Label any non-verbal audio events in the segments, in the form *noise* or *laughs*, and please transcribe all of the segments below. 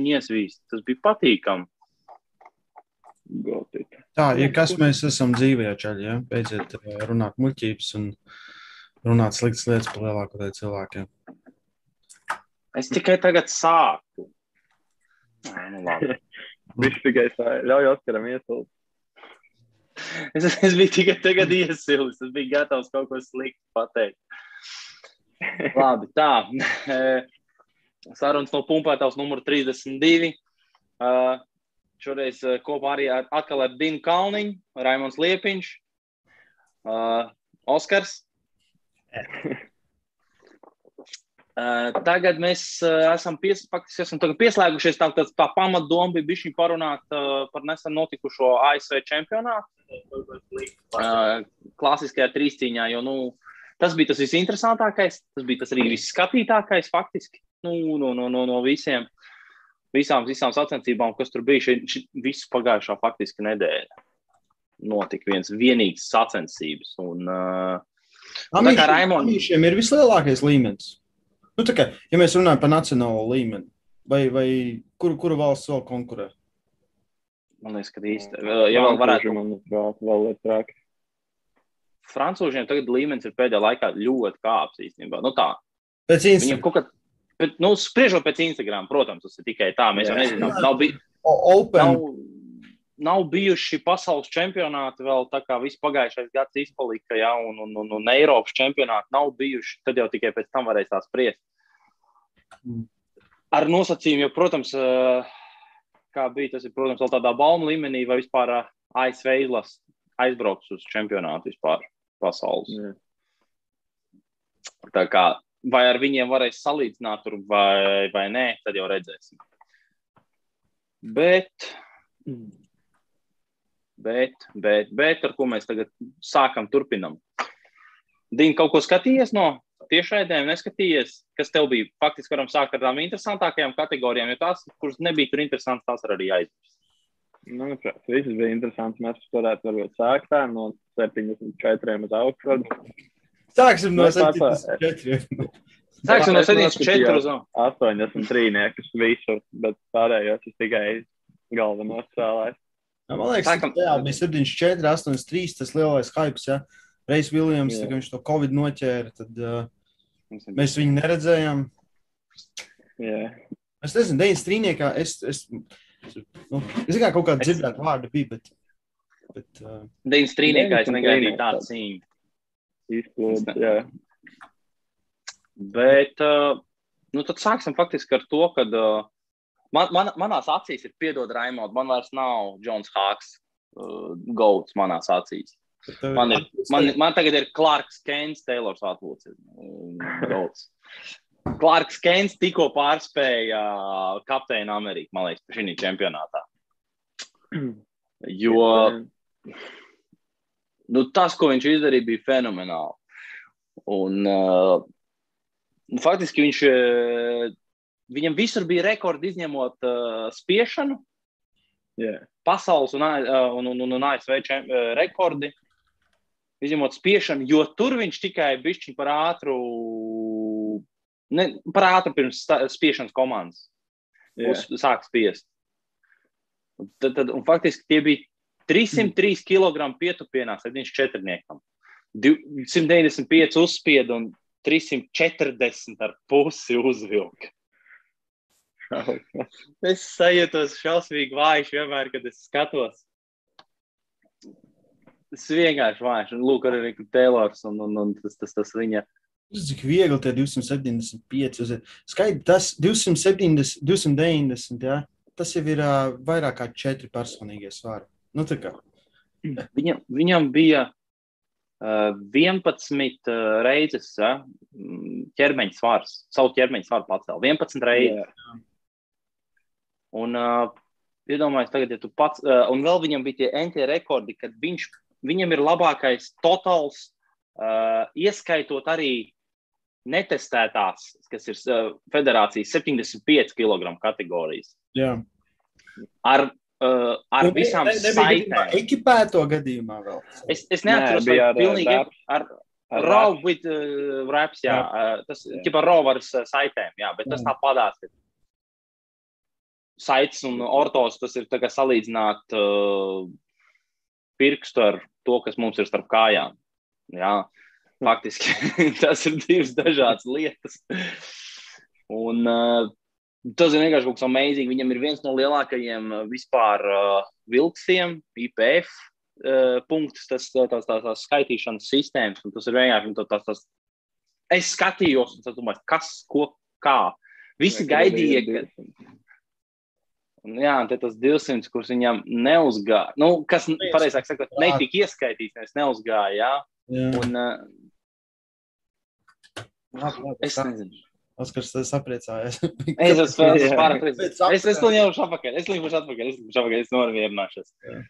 viņu iesvīst. Tas bija patīkami. Tā, ja kas mēs esam dzīvē, čaļi, ja? beidziet eh, runāt muļķības un runāt sliktas lietas par lielāko daļu cilvēkiem. Es tikai tagad sāku. Nē, nu labi. *laughs* Viņš tikai tā ļauj Oskaram iesult. Es, es biju tikai tagad iesilis. Es biju gatavs kaut ko sliktu pateikt. *laughs* Labi, tā. Sarunas no pumpētājs numur 32. Uh, Šoreiz uh, kopā arī ar, atkal ar Dinu Kalniņu, Raimons Liepiņš, uh, Oskars. *laughs* Uh, tagad mēs uh, esam, pies, faktiski esam pieslēgušies. Tā, tā, tā pamatdoma bija bijusi parunāt uh, par nesen notikušo ASV čempionātu. Uh, klasiskajā trīscīņā, jo nu, tas bija tas visinteresantākais, tas bija tas arī visskatītākais faktiski nu, no, no, no, no visiem. Visām, visām sacensībām, kas tur bija, šī, šī visu pagājušā faktiski nedēļa. Notika viens vienīgs sacensības. Un, uh, tā kā Raimons. Viņiem ir vislielākais līmenis. Nu, kā, ja mēs runājam par nacionālo līmeni, vai, vai kuru, kuru valsts vēl konkurē? Man liekas, ka īsti. Ja vēl varētu. Manuprāt, vēl ir traki. Francūžiem tagad līmenis ir pēdējā laikā ļoti kāps īstenībā. Nu tā. Pēc kā, bet, nu, spriežot pēc Instagram, protams, tas ir tikai tā. Mēs jau Jā. nezinām, nav, bij, Open. nav, nav bijuši pasaules čempionāti vēl tā kā viss pagājušais gads izpalika, ja, un, un, un, un Eiropas čempionāti nav bijuši. Tad jau tikai pēc tam varēs tās spriest. Mm. Ar nosacījumu, jo, protams, eh, kā bija, tas ir, protams, vēl tādā baumu līmenī, vai vispār eh, ASV izlases aizbrauks uz čempionātu vispār pasaules. Jā. Tā kā, vai ar viņiem varēs salīdzināt, vai, vai nē, tad jau redzēsim. Bet, bet, bet, bet ar ko mēs tagad sākam, turpinam. Dīna, kaut ko skatījies no tiešraidēm, neskatījies, kas tev bija. Faktiski varam sākt ar tām interesantākajām kategorijām, jo tās, kuras nebija tur interesantas, tās arī aizmirst. Manuprāt, viss bija interesants. Mēs varētu varbūt sākt tā no 74 uz augšu. Sāksim no Mēs pārpār- 74. Sāksim no Es noskatījos 74 uz augšu. 83 visur, bet pārējos es tikai galvenos spēlēju. Jā, Man liekas, Sākam. ka jā, bija 74, 83, tas lielais hypes. Ja? Reis Viljams, kad viņš to Covid noķēra, tad uh, mēs viņu neredzējām. Jā, Es nezinu, 93. Es, es, nu, es tikai kaut kādu Es- dzirdētu vārdu bija, bet. bet uh, Dīnas trīniekā es negaidīju tādu cīņu. Izplūda. Jā, Bet, uh, nu, tad sāksim faktiski ar to, ka uh, man, man, manās acīs ir piedod Raimond, man vairs nav Džons Hāks, uh, Golds manās acīs. Man, ir, man, tagad. man tagad ir Clarks Keins, Taylors Atvūts. Golds. Clarks Keins tikko pārspēja kapteinu Ameriku, man liekas, šī čempionātā. *clears throat* Jo nu, tas, ko viņš izdarīja, bija fenomenāli. Un, uh, faktiski viņš, uh, viņam visur bija rekordi, izņemot uh, spiešanu, jā. pasaules un, uh, un, un, un, ASV čem, uh, rekordi. Izņemot spiešanu, jo tur viņš tikai bija par ātru, ne, par ātru pirms sta- spiešanas komandas. jā. Uz, sāk spiest. Tad, tad, faktiski tie bija 303 kg pietupienā 74. 195 uzspieda un 340 ar pusi uzvilka. *laughs* Es sajūtos šausmīgi vājš vienmēr, kad es skatos. Tas vienkārši vājš. Un lūk, arī Taylors un, un, un tas, tas, tas viņa. Tas cik viegli tie 275. uz- Skaidri, tas 270, 290, jā, tas jau ir uh, vairāk kā četri personīgie svari. Nu. Viņam, viņam bija uh, 11 uh, reizes uh, ķermeņa svars, savu ķermeņa svaru pacēla. 11 reizes. Jā. Un uh, iedomājieties, tagad, ja tu pats, uh, un vēl viņam bija tie entie rekordi, kad viņš, viņam ir labākais totāls, uh, ieskaitot arī netestētās, kas ir uh, federācijas 75 kg kategorijas. Jā. Ar, uh, ar Nu, visām ne- gadījumā saitēm. Ekipēto gadījumā vēl. Es, es neatceros, Nē, ar, pilnīgi raps. ar, Ar Raw with uh, raps, jā. Jā. Uh, tas ir raw ar uh, saitēm, jā, bet tas Jā. tā padās. ir saites un ortos tas ir tā kā salīdzināt uh, pirkstu ar to, kas mums ir starp kājām. Jā, faktiski *laughs* tas ir divas dažādas lietas. Un, uh, tas ir vienkārši kaut kas amazing. Viņam ir viens no lielākajiem uh, vispār uh, vilksiem, IPF uh, punkts, tas tās, tās, tās skaitīšanas sistēmas. Tas ir vienkārši tas, tas. Es skatījos, un tas domāju, kas, ko, kā. Visi gaidīja, ka. Jā, un tas 200, kurš viņam neuzgāja, nu, kas, pareizāk sakot, netika ieskaitīts, nevis neuzgāja. Jā. Jā. Un, uh, es nezinu. Oskars sapriecājās. *laughs* es esmu pārāk priecīgs. Es, es to ņemšu atpakaļ. Es līkušu atpakaļ. Es līkušu atpakaļ. Es norvierināšos. Jā.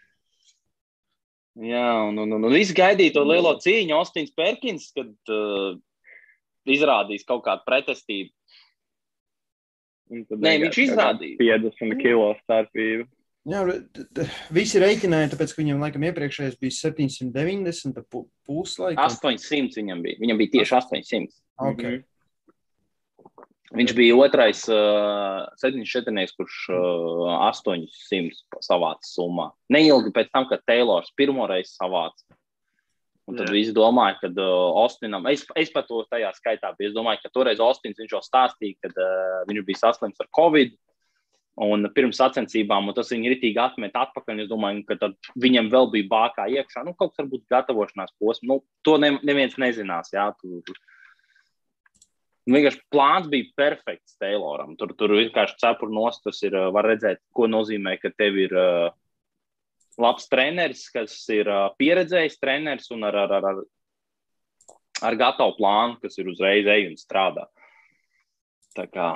Jā, un, un, un, un visi gaidīja to lielo cīņu, Ostins Perkins, kad uh, izrādīs kaut kādu pretestību. Nē, viņš izrādīja 50 kilo starpību. Jā, visi rēķināja, tāpēc, ka viņam laikam iepriekšējais bija 790 puslaika. 800 viņam bija. Viņam bija tieši 800. Okay. Mm -hmm. Viņš bija otrais uh, 74, kurš uh, 800 savāca summā. Neilgi pēc tam, kad Taylors pirmoreiz savāca. Un tad visi domāja, ka uh, Austinam, es, es pat to tajā skaitā biju. Es domāju, ka toreiz Austins viņš jau stāstīja, ka uh, viņš bija saslims ar Covid. Un pirms sacensībām, un tas viņa ritīgi atmet atpakaļ. Es domāju, ka viņam vēl bija bākā iekšā. Nu, kaut kas varbūt gatavošanās posms. Nu, to ne, neviens nezinās. Jā, tu, Nu, vienkārši plāns bija perfekts Tayloram. Tur, tur vienkārši cepur nost, tas ir, var redzēt, ko nozīmē, ka tev ir uh, labs treneris, kas ir uh, pieredzējis treneris un ar, ar, ar, ar, ar gatavu plānu, kas ir uzreiz ej un strādā. Tā kā,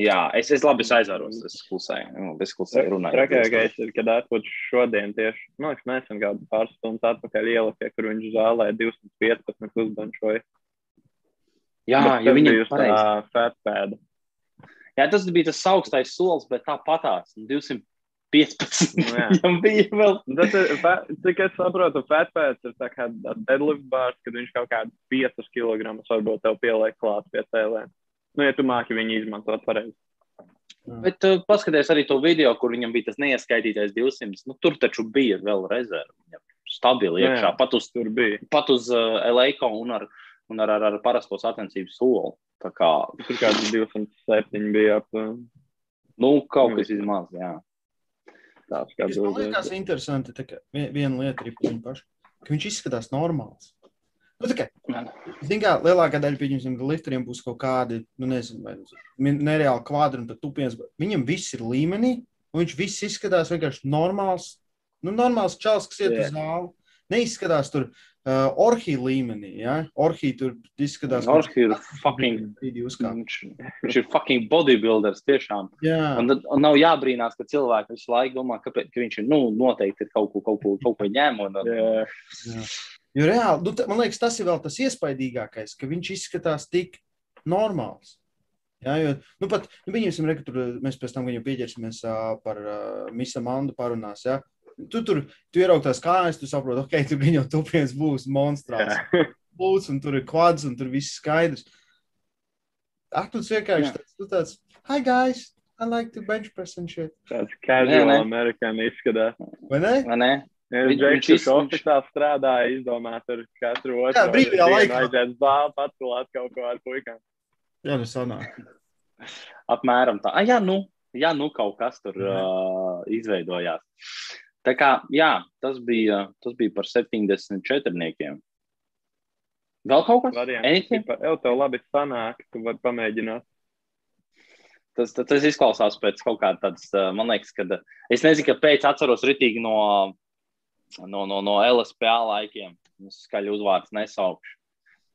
jā, es, es labi aizvēros, es klusēju, nu, es klusēju runāju. Trakākais ir, kad atpūč šodien tieši, man liekas, nesen kādu pāris stundas atpakaļ ielika, kur viņš zālē 215 uzbančoja. Jā, jo viņam bija tā fētpēda. Jā, tas bija tas augstais solis, bet tāpatās 215. Viņam bija vēl. Tas ir, cik es saprotu, fētpēds ir tā kā deadlift bārs, kad viņš kaut kādu 5 kg varbūt tev pieliek klāt pie cēlēm. Nu, ja tu māki viņu izmantot pareizi. Bet uh, paskaties arī to video, kur viņam bija tas neieskaitītais 200. Nu, tur taču bija vēl rezerve. Stabili iekšā. Jā, pat uz, tur bija. Pat uz uh, Eleiko un ar uh, un ar, ar, ar parasto sacensību soli. Tā kā tur kāds 207 bija ap. Nu, kaut kas izmaz, jā. Tāds kā. Man liekas interesanti, ka viena lieta ir par viņu pašu, ka viņš izskatās normāls. Nu, tā kā, zin kā, lielākā daļa, pieņemsim, lifteriem būs kaut kādi, nu, nezinu, vai nereāli kvadri un pat tupiens, bet viņam viss ir līmenī, un viņš viss izskatās vienkārši normāls, nu, normāls čals, kas iet yeah. uz zāli. Neizskatās tur uh, orhija līmenī. Ja? Orhija tur izskatās, ka orhija ir fucking. Viņš, viņš ir fucking bodybuilders tiešām. Jā. Un, un nav jābrīnās, ka cilvēki visu laiku domā, ka, ka viņš ir, nu, noteikti ir kaut ko, kaut ko, kaut ko ņēmu. Un, un, jā. Jā. Jo reāli, nu, man liekas, tas ir vēl tas iespaidīgākais, ka viņš izskatās tik normāls. Jā, jo, nu, pat, nu, viņam, re, tur, mēs pēc tam viņu pieķersimies uh, par uh, Misa Mandu parunās. Ja? Tu tur tu ieraugi tās kājas, tu saproti, ok, tur jau tupiens būs monstrāls. *laughs* Būs, un tur ir kvads, un tur viss skaidrs. Ak, tu vienkārši tāds, tu tāds, hi guys, I like to bench press and shit. Tāds casual amerikāņu izskatās. Vai ne? Vai ne? Viņš ir oficiāli strādāja, izdomāt ar katru otru. Jā, brīvajā laikā. Vajadzētu zāli pacelāt kaut ko ar puikām. Jā, nu sanāk. Apmēram tā. Ah, jā, nu, jā, nu kaut kas tur uh, izveidojās. Tā kā, jā, tas bija, tas bija par 74. Vēl kaut kas tāds? Jā, tev labi sanāk, tu vari pamēģināt. Tas, tas, tas izklausās pēc kaut kāda tādas, man liekas, ka es nezinu, kāpēc atceros ritīgi no, no, no, no LSPA laikiem. Es skaļi uzvārds nesaukšu.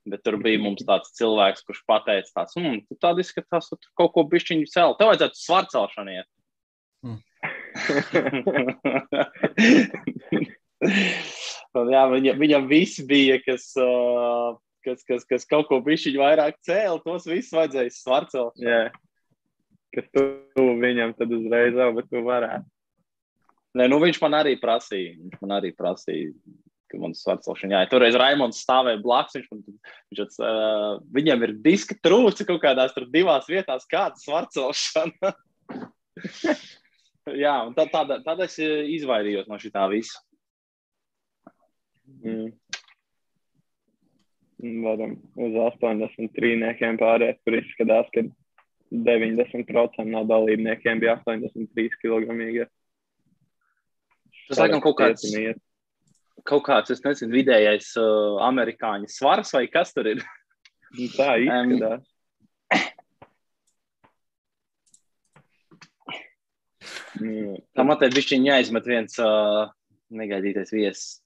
Bet tur bija mums tāds cilvēks, kurš pateica, tāds, mm, tu tādi izskatās, tu kaut ko bišķiņu celt. Tev vajadzētu svarcelšanu iet. *laughs* Mm. jā, viņa, viņam viss bija, kas, uh, kas, kas, kas kaut ko bišķiņu vairāk cēla, tos visus vajadzēja svarcelt. Jā. Kas tu, viņam tad uzreiz jau, bet tu varētu. Nē, nu viņš man arī prasīja. Viņš man arī prasīja, ka man svarcelšana. Jā, toreiz Raimons stāvēja blakus. Viņš, man, viņš, uh, viņam ir diska trūce kaut kādās tur divās vietās, kāda svarcelšana. *laughs* Jā, un tā, tāda, tāda es eh, izvairījos no šī visa. Mm. Varam uz 83 pārēt, kur izskatās, ka 90% no dalībniekiem bija 83 kg. Tas laikam kaut kāds, kaut kāds, es nezinu, vidējais uh, amerikāņu svars vai kas tur ir. Nu, Tā izskatās. Mm. Tam attiecībā viņš jāizmet viens uh, negaidītais viesis.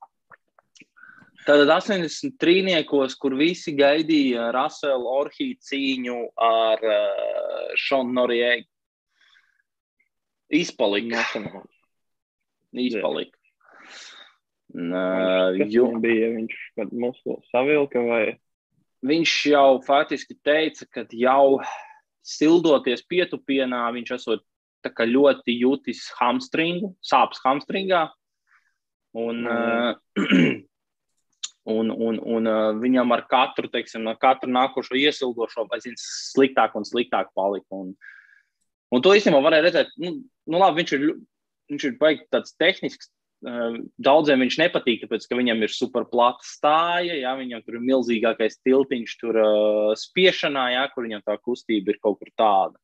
Tātad 83. kur visi gaidīja Raselu Orhiju cīņu ar uh, Šonu Noriegu. Izpalika. Izpalika. Uh, jo, bija, viņš muskuļus savilka vai viņš jau faktiski teica, ka jau sildoties pietupienā, viņš esot tā ļoti jūtis hamstringu, sāpes hamstringā. Un, Mm. *clears throat* un, un, un uh, viņam ar katru, teiksim, ar katru nākošo iesildošo, aizvien sliktāk un sliktāk palika. Un, un to īstenībā varēja redzēt, nu, nu labi, viņš ir, viņš ir baigi tāds tehnisks. uh, Daudziem viņš nepatīk, tāpēc, ka viņam ir superplata stāja, jā, viņam tur ir milzīgākais tiltiņš, tur uh, spiešanā, jā, kur viņam tā kustība ir kaut kur tāda.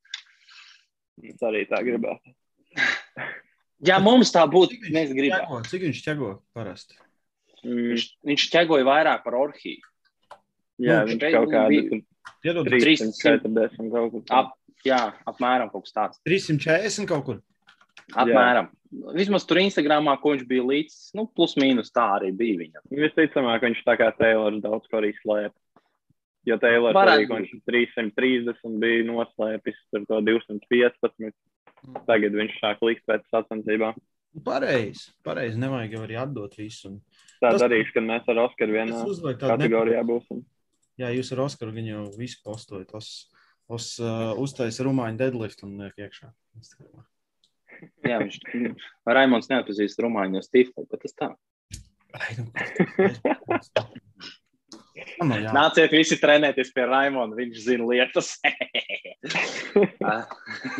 Es arī tā gribētu. *laughs* Ja mums tā būtu, mēs gribētu. ķego? Cik viņš ķego parasti? Mm. Viņš, viņš ķegoja vairāk par orhiju. Jā, nu, viņš kaut Iedod Trīs- 340 kaut kur. Ap, jā, apmēram kaut kas tāds. 340 kaut kur. Apmēram. Vismaz tur Instagramā, ko viņš bija līdz, nu, plus mīnus tā arī bija viņa. Visticamāk, viņš tā kā Taylors daudz ko arī slēpa. Jo Varētu arī, viņš 330 bija noslēpis ar to 215. Tagad viņš sāk likt pēc sacensībām. Pareizi. Pareizi. Nevajag jau arī atdot visu. Un Tā Tas- darīšu, kad mēs ar Oskaru vienā kategorijā būsim. Jā, jūs ar Oskaru viņu jau visu postojat. Os, os, uh, uztaisa rumāņu deadlift un liek iekšā. Instagramā. Jā, viņš, Raimons neatpazīst rumāņu no Stifla, bet tas tā. Ai, nu, Nav jā. Nāciet visi trenēties pie Raimonda, viņš zina lietas. *laughs*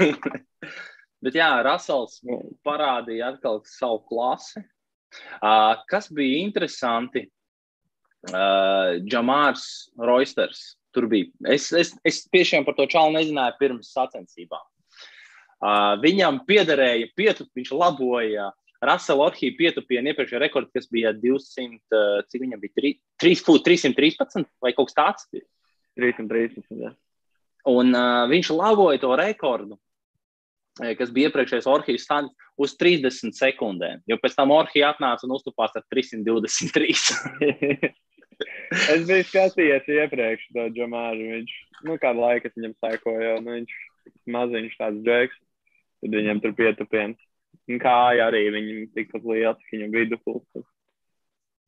*laughs* Bet jā, Rasels parādīja atkal savu klasi. Uh, kas bija interesanti? Uh, Džamārs Roisters. Tur bija. Es, es, es tiešām par to čalu nezināju pirms sacensībām. Uh, viņam piederēja pietup, viņš laboja Rasela Orhija pietupienu iepriekšējā rekordā, kas bija 200, uh, cik viņam bija 3, 3 foot, 313 vai kaut kas tāds. 330. Jā. Un uh, viņš laboja to rekordu, eh, kas bija iepriekšējais Orhijas stāsts, uz 30 sekundēm. Jo pēc tam Orhija atnāca un uztupās ar 323. *laughs* es biju skatījies iepriekš to Džamāru. Viņš, nu, kādu laiku viņam sekoju, nu, viņš maziņš tāds džeks, tad viņam tur pietupiens. Kāja arī viņam tikpat liels, viņam vidupulks.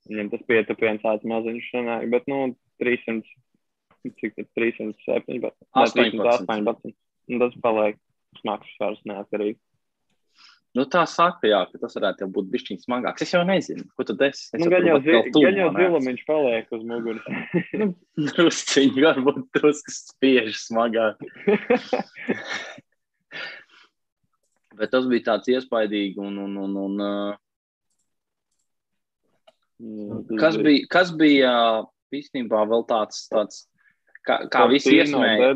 Viņam tas pietupiens tāds maziņš sanāk, bet, nu, 300, cik tad 307, bet, ne, 18. 318. Un tas paliek smags svars neatkarīgi. nu, tā saka, jā, ka tas varētu būt bijis smagāks. Es jau nezinu, ko tu esi. Nu, gan jau, gan jau zilumiņš paliek uz muguras. *laughs* Drusciņi, varbūt drusku spiež smagāk. *laughs* Bet tas bija tāds iespaidīgi. Un, un, un, un, uh, kas bija, kas bija īstenībā vēl tāds, tāds kā, kā visi iesmēja?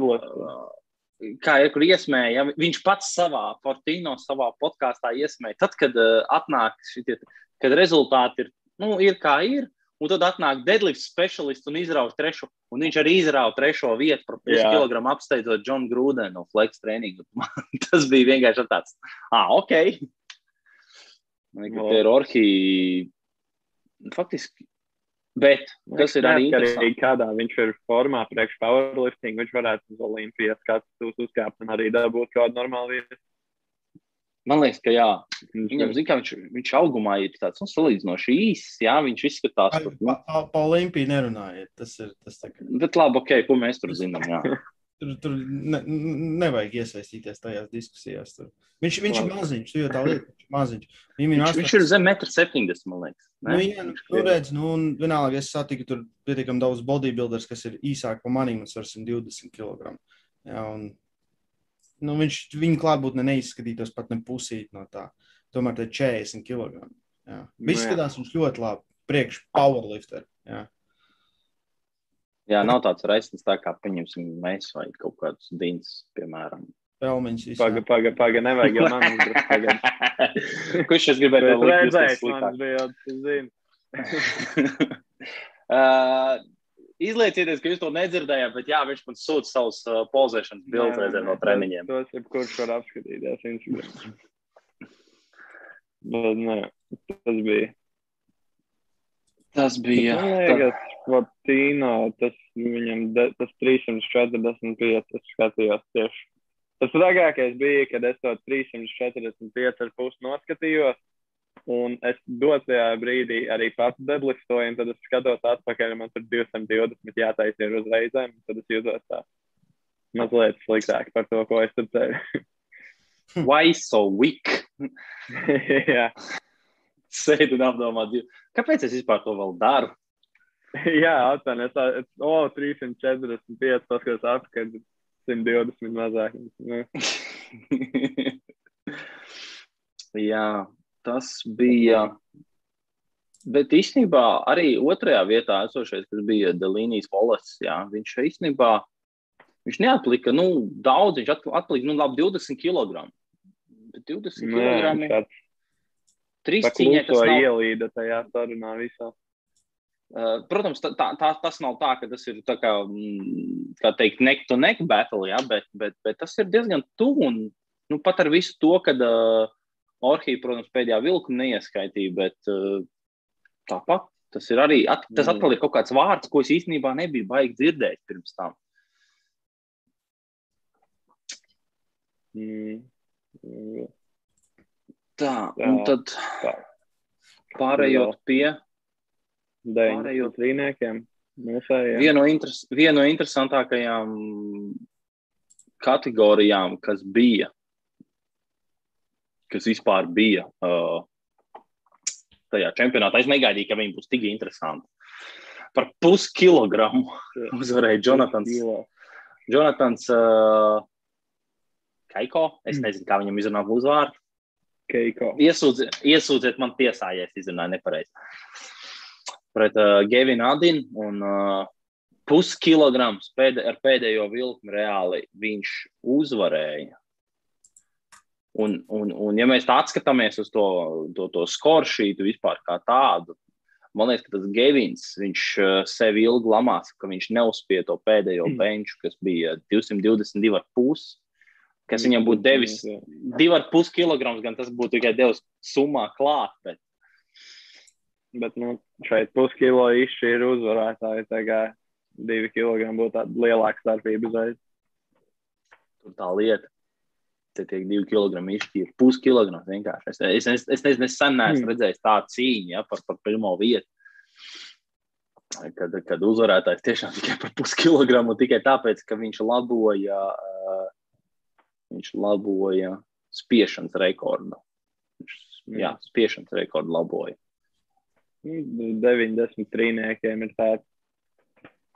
Kā ir, kur iesmēja, ja viņš pats savā Fortino, savā podkāstā iesmēja. Tad, kad uh, atnāk šitie, kad rezultāti ir, nu, ir kā ir, un tad atnāk deadlift speciālists un izrauj trešo, un viņš arī izrauj trešo vietu par puskilogramu apsteidzot Johnu Grūdenu no Flex treniņa. *laughs* Tas bija vienkārši tāds, ah, ok. Ka tie ir orhi, faktiski. Bet tas ir arī interesanti. Kādā viņš ir formā priekš powerlifting, viņš varētu uz Olimpijas skatu uzkāpt un arī dabūt kādu normālu vietu. Man liekas, ka jā. Viņam, zin, viņš, viņš augumā ir tāds nu, salīdzinoši īss. Jā, viņš izskatās par nu. pa, pa Olimpiju nerunājiet. Tas ir tas tā kā. Bet labi, ok, ko mēs tur zinām. *laughs* tur tur ne, nevajag iesaistīties tajās diskusijās. Tur. Viņš, viņš labi. ir maziņš, jau tā lieta, viņš ir maziņš. Viņam viņš, 8... viņš ir zem 1,70 m, man liekas. Ne? Nu, jā, nu, redz, nu, un vienalga es satiku tur pietiekami daudz bodybuilders, kas ir īsāki par maniem, un 120 kg. Jā, un nu, viņš viņa klātbūtne neizskatītos pat ne pusīt no tā. Tomēr tie 40 kg. Nu, jā. skatās viņš ļoti labi. Priekš powerlifter. Jā. Jā, nav tāds reizes, tā kā pieņemsim mēs vai kaut kāds dīns, piemēram. Pelmeņš. Paga, paga, paga, nevajag jau man tagad. *laughs* Kurš es gribēju Es likt redzēju, justies man bija, tu zini. *laughs* *laughs* uh, izliecieties, ka jūs to nedzirdējāt, bet jā, viņš man sūta savus uh, pozēšanas bildes nē, no treniņiem. Tos jebkurš var apskatīties Instagram. Bet, nē, tas bija. Tas bija. Man liekas, Fortīno, tas viņam, de, tas 345, es skatījos tieši. Tas trakākais bija, kad es to 345 ar pusi noskatījos, un es dotajā brīdī arī pats deblistoju, un tad es skatos atpakaļ, un man tur 220 jātaisa ir uz reizēm, un tad es jūtos tā mazliet sliktāk par to, ko es tur teicu. *laughs* Why so weak? *laughs* Jā. Sēdi un apdomā, kāpēc es vispār to vēl daru? Jā, atceros, es o, 345, paskatās atpakaļ, 120 mazāk. *laughs* Nu, jā, tas bija. Bet īstenībā arī otrajā vietā esošais, kas bija Delīnijas Volas, jā, viņš īstenībā viņš neatlika nu, daudz, viņš atl- atlika nu, labi 20 kg. Bet 20 nē, kg trīs tas kluso nav. ielīda tajā sarunā visā. Uh, protams, tā, tā, tas nav tā, ka tas ir tā kā, mm, kā teikt, neck to neck battle, ja, bet, bet, bet tas ir diezgan tuvu. Un, nu, pat ar visu to, ka uh, Orhija, protams, pēdējā vilkuma neieskaitīja, bet uh, tāpat tas ir arī, at, tas Mm. atkal ir kaut kāds vārds, ko es īstenībā nebiju baigi dzirdēt pirms tam. Mm. Tā, un tad pārējot pie Pārējot. Mūsējiem. viena no, interes, viena no interesantākajām kategorijām, kas bija, kas vispār bija uh, tajā čempionātā. Es negaidīju, ka viņi būs tik interesanti. Par puskilogramu *laughs* uzvarēja Jonatans. Jonatans uh, Kaiko. Es Mm. nezinu, kā viņam izrunāt uzvārdu. Keiko. Iesūdziet, iesūdziet man tiesā, ja es izrunāju nepareizi. Pret uh, Gevinu Adinu un uh, puskilograms pēdē, ar pēdējo vilkmu reāli viņš uzvarēja. Un, un, un ja mēs tā atskatāmies uz to, to, to skoršītu vispār kā tādu, man liekas, ka tas Gevins, viņš uh, sevi ilgi lamās, ka viņš neuzspēja to pēdējo benču, kas bija 222,5, kas viņam būtu devis Jā. 2,5 kg, gan tas būtu tikai devis summā klāt. Bet, Bet nu, šeit puskilo izšķīra uzvarētāji. Tā kā divi kilogrami būtu tāda lielāka starpība tur tā lieta. Te tiek divi kilogrami izšķirti. Puskilograms vienkārši. Es, es, es, es nezinu, es sen neesmu Hmm. redzējis tādu cīņu ja, par, par pirmo vietu. Kad, kad uzvarētājs tiešām tikai par puskilogramu, tikai tāpēc, ka viņš laboja, viņš laboja spiešanas rekordu. Viņš, jā, spiešanas rekordu laboja. Nu, 90 trīniekiem ir tāds.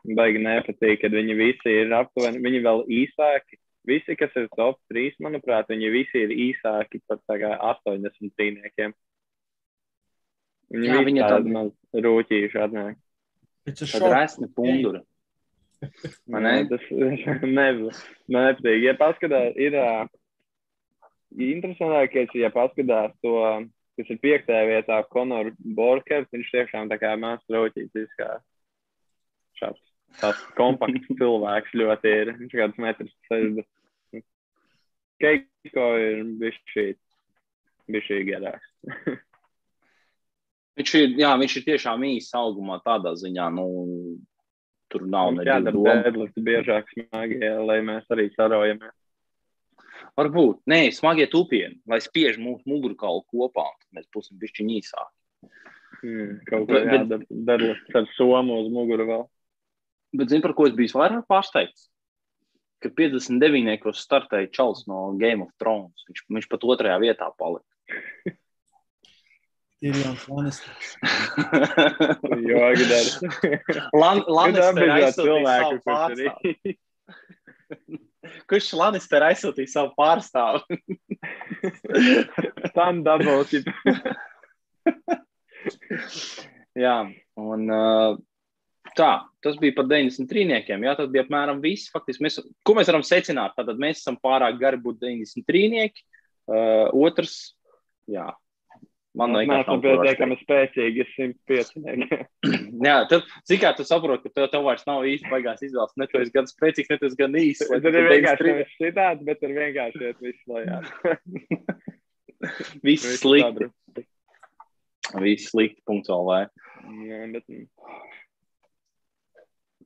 Baigi nepatīk, kad viņi visi ir aptuveni. Viņi vēl īsāki. Visi, kas ir top 3, manuprāt, viņi visi ir īsāki par tā kā 80 trīniekiem. Viņi Jā, tādi tādi- maz rūtīši atnāk. It's a Tad shock. resni punduri. *laughs* Man ne? Tas *laughs* nev- man nepatīk. Ja paskatās, ir ā, interesantākais, ja paskatās to, kas ir piektajā vietā, Konor Borkers, viņš tiešām tā kā mans rūtītis, kā šāds tāds kompakts *laughs* cilvēks ļoti ir. Viņš kāds metrs 60. Keiko ir bišķī, bišķī garāks. Viņš ir, jā, viņš ir tiešām īsts augumā tādā ziņā. Nu, tur nav nekāda jādara deadlift biežāk smagi, lai mēs arī sarojamies. Varbūt, nē, smagie tupieni, lai spiež mūsu mugurkaulu kopā, tad mēs būsim bišķi īsāki. Mm, kaut Bet- kā jādara deadlift ar somu uz muguru vēl. Bet zini, par ko es biju vairāk pārsteigts? Ka 59. startēja Čals no Game of Thrones. Viņš, viņš pat otrajā vietā palika. *laughs* Tyrions Lannisters. *laughs* Jo, Agdars. *laughs* Lan- Kad Lannister apbīdāt aizsūtīja savu pārstāvu. Kurš Lannister aizsūtīja savu pārstāvu? Tam dabūs. Jā, un uh, tā, tas bija par 93. Jā, tas bija apmēram viss. Faktiski, mēs, ko mēs varam secināt? Tad mēs esam pārāk gari būt 93. Uh, otrs, jā, Man liekas, tas ir pietiekami spēcīgi, 105. *clears throat* Jā, tad, zini, kā tu saproti, ka tev, tev vairs nav īsti baigās izvēles. Ne tu esi gan spēcīgs, ne tu esi gan īsts. Tad ir vienkārši citādi, bet ir vienkārši iet visu lejā. *laughs* Viss slikti. Viss slikti, punkts LV. Jā, bet...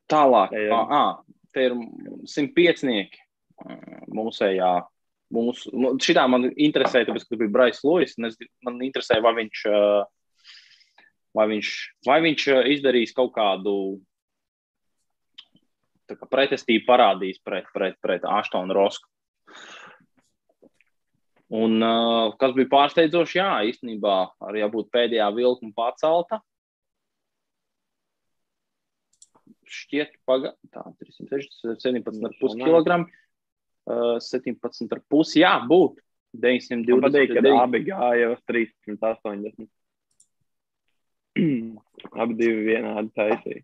Tālāk, ah, ah, te ir 105. Mūsējā Mums, šitā man interesē, tāpēc, ka tas bija Brais Lūis. Man interesē, vai viņš, vai viņš, vai viņš izdarīs kaut kādu kā pretestību, parādīs pret, pret, pret Aštonu Rosku. Un, kas bija pārsteidzoši, jā, īstenībā arī jābūt pēdējā vilkuma pacelta. Šķiet, pagaidi, tā, 317,5 kg. 17,5. Jā, būtu 920. Man patīk, ka abi gāja uz 380. *clears throat* abi divi vienādi taisīja.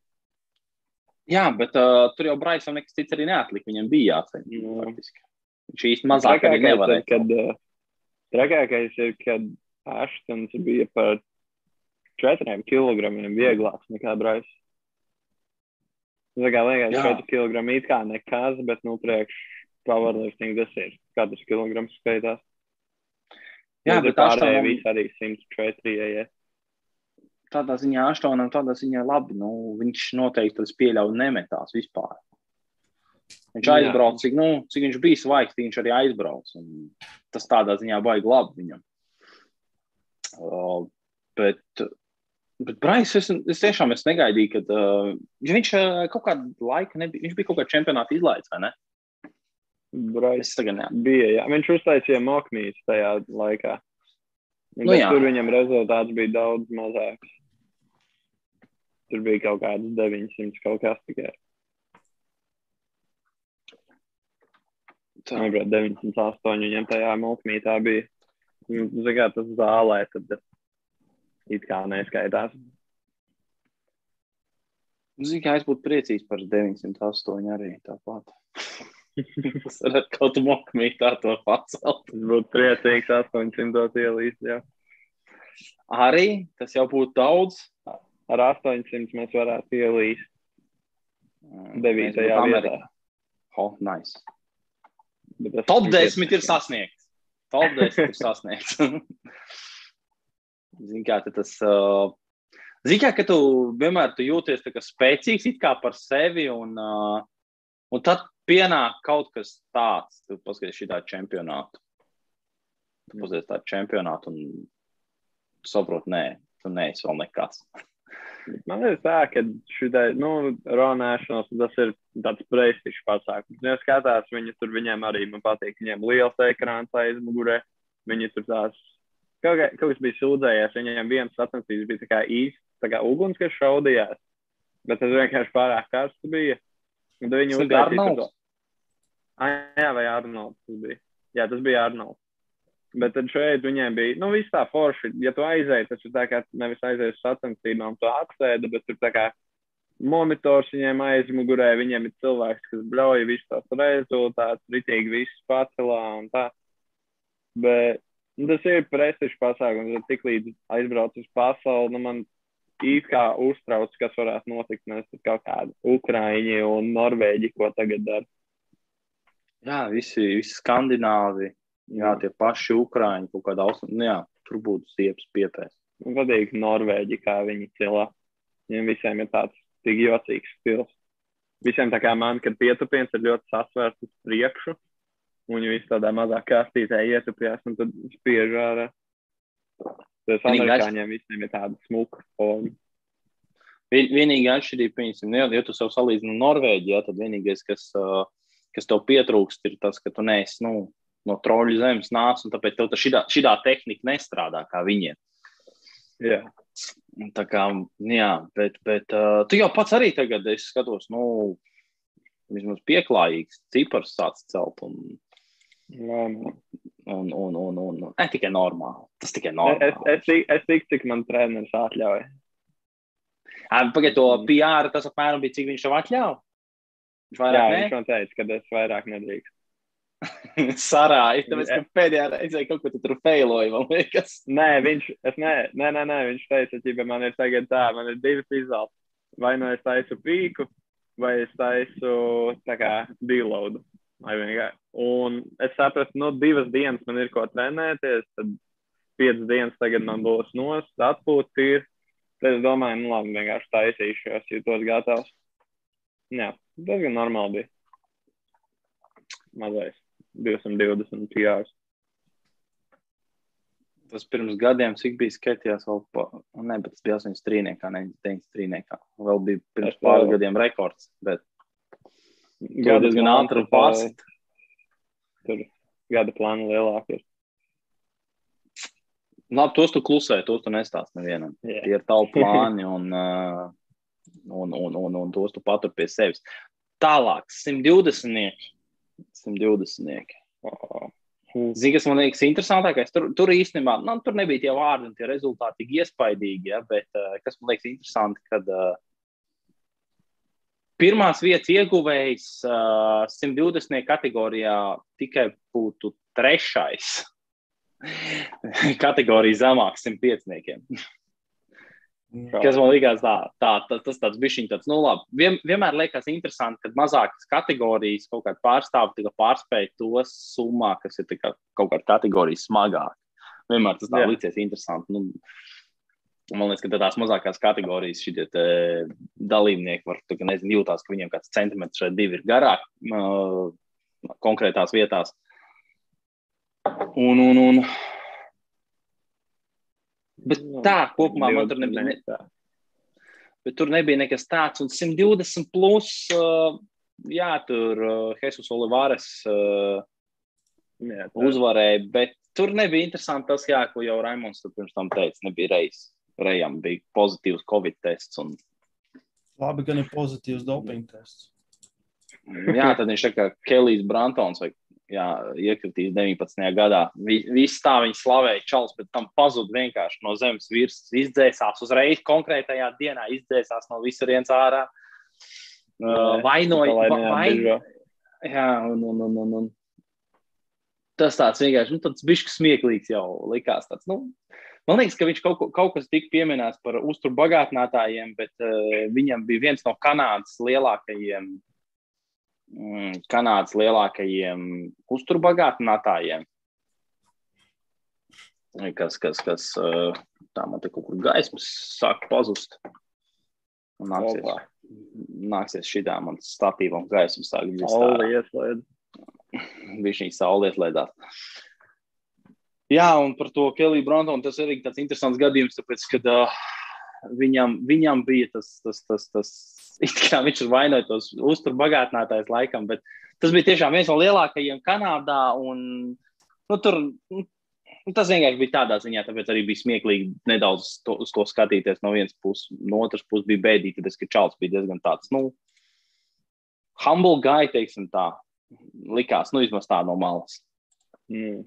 Jā, bet uh, tur jau Braisam nekas cits arī neatlika. Viņam bija jāceļ. No. Viņš īsti mazāk arī nevarēja. Kad, uh, trakākais ir, kad Ashtons bija par 4 kg vieglāks nekā Brais. Kā liekas, 4 kg it kā nekas, bet nu priekš powerlifting tas ir katrs kilograms skaitās. Jā, bet pārējie visi arī 104. Ja. Tādā ziņā Aštonam tādā ziņā labi, nu, viņš noteikti tas pieļauj nemetās vispār. Viņš aizbrauca, cik, nu, cik viņš bija svaigs, viņš arī aizbrauca. Tas tādā ziņā baigi labi viņam. Uh, bet, bet Brais, es, es tiešām es negaidīju, ka uh, viņš uh, kaut kādu laiku nebija, viņš bija kaut kādā čempionātā izlaists, vai ne? Brais bija. Jā. Viņš uztaisīja mokmīs tajā laikā. Nu, tur viņam rezultāts bija daudz mazāks. Tur bija kaut kāds 900 kaut kas tikai. Tā bija 908. Viņam tajā mokmītā bija. Zinām, tas zālē tad it kā neskaitās. Zinu, ka es būtu priecīgs par 908 arī tāpat. *laughs* Tas var kaut kā mokmītā to pacelt. Tas būtu priecīgs 800 ielīst, jā. Arī tas jau būtu daudz. Ar 800 mēs varētu ielīst. 9. vietā. Oh, nice. Top 10 ir sasniegts. Top 10 ir sasniegts. *laughs* Zini, kā tas. Uh, Zini, kā, ka tu vienmēr tu jūties spēcīgs par sevi, un, uh, un tad pienāk kaut kas tāds, tu paskaties šī tādu čempionātu. Tu paskaties tādu čempionātu un saproti, nē, tu neesi vēl nekas. *laughs* Man liekas, tā, ka šitai, nu, runāšanas tas ir tāds prestižs pasākums. Ja skatās, viņi tur viņiem arī, man patīk, viņiem liels ekrāns aizmugurē. Viņi tur tās, kaut, kā, kaut kas bija sūdzējies, viņiem viens sacensības bija tā kā īsts, tā kā uguns, kas šaudījās. Bet tas vienkārši pārāk karsts bija. Un tad viņi uztaisīja to. Ah, jā, vai Arnolds tas bija. Jā, tas bija Arnolds. Bet tad šeit viņiem bija, nu, viss tā forši. Ja tu aizēji, tas ir tā kā nevis aizēji uz sacensībām, tu atsēdi, bet tur tā kā monitors viņiem aizmugurē, viņiem ir cilvēks, kas bļauj visu tās rezultātus, ritīgi visu pacelā un tā. Bet nu, tas ir prestižs pasākums, tad tik līdz aizbrauc uz pasauli, nu, man it kā uztrauc, kas varētu notikt. Mēs tur kaut kādi Ukrāņi un Norvēģi, ko tagad dara. Jā, visi, visi skandināvi, jā, tie paši Ukrāņi, kaut kāda austruma, nu jā, tur būtu stiepes piepēs. Man patīk Norvēģi, kā viņi cilā. Viņiem visiem ir tāds tik jocīgs stils. Visiem tā kā man, kad pietupiens ir ļoti sasvērts uz priekšu, viņi visi tādā mazā kastītē ietupjās, un tad spiež ārā. Tas amerikāņiem visiem ir tāda smuka forma. Vienīgā atšķirība, piemēram, ja, ja tu sev salīdzini Norvēģiju, tad vienīgais, kas, kas tev pietrūkst, ir tas, ka tu neesi nu, no troļu zemes nācis, un tāpēc tev šitā, šitā tehnika nestrādā kā viņiem. Jā. Tā kā, jā, bet, bet uh, tu jau pats arī tagad, es skatos, nu, vismaz pieklājīgs cipars sāc celt. Un. Un, un, un, un, ne tikai normāli. Tas tikai Es, normāli. es, es, tik- es tik, cik man treneris atļauj. Pagaidiet, to PR tas apmēram bija, cik viņš tev atļāva. Viņš Jā, vairāk viņš man teica, ka es vairāk nedrīkst. ne? Sarāja, tāpēc, ka pēdējā reizē kaut ko tu tur feiloji, man liekas. Nē, viņš, es ne, nē, nē, nē, viņš teica, ka man ir tagad tā, man ir divas izvēles. Vai nu es taisu pīku, vai es taisu tā kā deloadu. Vai vienkārši. Un es sapratu, nu, divas dienas man ir ko trenēties, tad piecas dienas tagad man būs nost, atpūta ir. Tad es domāju, nu, labi, vienkārši es jūtos gatavs. Jā, tas gan normāli bija. Mazais. 220 PR. Tas pirms gadiem, cik bija skatījās, vēl pa, ne, bet tas bija 8 strīniekā, ne 9 strīniekā. Vēl bija pirms pāris gadiem rekords, bet Jau diezgan ātri pārsit. Tur gada plāna lielāka. ir. Labi, tos tu klusē, tos tu nestāst nevienam. Jā. Tie ir tavi plāni un, un, un, un, un tos tu patur pie sevis. Tālāk, 120. 120. O, Zini, kas man liekas interesantākais? Tur, tur īstenībā nu, tur nebija tie vārdi un tie rezultāti tik iespaidīgi, ja, bet kas man liekas interesanti, kad uh, pirmās vietas ieguvējs uh, 120. kategorijā tikai būtu trešais. *laughs* Kategorija zemāk 105. Kas man liekas, tā, tā, tā, tas tāds bišķiņ tāds, nu labi. Vien, vienmēr liekas interesanti, kad mazākas kategorijas kaut kādā pārstāv tika pārspēj tos summā, kas ir kā kaut kāda kategorija smagāk. Vienmēr tas tā Jā. licies interesanti. Nu, man liekas, ka tās mazākās kategorijas šie dalībnieki var, nezinu, jūtās, ka viņiem kāds centimetrs vai divi ir garāk uh, konkrētās vietās. Un, un, un, Bet tā kopumā man tur nebija. Ne, bet tur nebija nekas tāds. Un 120 plus, uh, jā, tur uh, Jesus Olivāres uh, Jā, uzvarēja. Bet tur nebija interesanti tas, jā, ko jau Raimons tur pirms tam teica. Nebija reizes. Rejam bija pozitīvs Covid tests. Un, Labi, gan ir pozitīvs doping tests. jā, tad viņš tā kā Kelijs Brantons vai jā, iekritīs 19. gadā. Vi- Viss tā viņa slavēja, Čals, bet tam pazuda vienkārši no zemes virsmas. Izdzēsās uzreiz konkrētajā dienā, izdzēsās no visurienes ārā. Uh, vainoja, Lai va- vai, neatbižo. jā, un, un, un, un, un. Tas tāds vienkārši, nu, tāds bišķi smieklīgs jau likās. Tāds, nu, man liekas, ka viņš kaut, ko- kaut kas tika pieminēts par uzturu bagātinātājiem, bet uh, viņam bija viens no Kanādas lielākajiem, mm, Kanādas lielākajiem uzturu bagātinātājiem. Kas, kas, kas uh, tā man te kaut kur gaismas sāk pazust. Nāksies, Opa. nāksies šitā man statīvam gaismu sāk ieslēdz. viņš viņa saulē ieslēdzās. Jā, un par to Keliju Brontonu tas arī tāds interesants gadījums, tāpēc, ka uh, viņam, viņam bija tas, tas, tas, tas kā viņš ir vainojis tos uzturu bagātinātājs laikam, bet tas bija tiešām viens no lielākajiem Kanādā, un nu, tur, nu, tas vienkārši bija tādā ziņā, tāpēc arī bija smieklīgi nedaudz to, uz to skatīties no vienas puses, no otras puses bija bēdīgi, tāpēc, ka Čāls bija diezgan tāds, nu, humble guy, teiksim tā, likās, nu, vismaz tā no malas. Mm.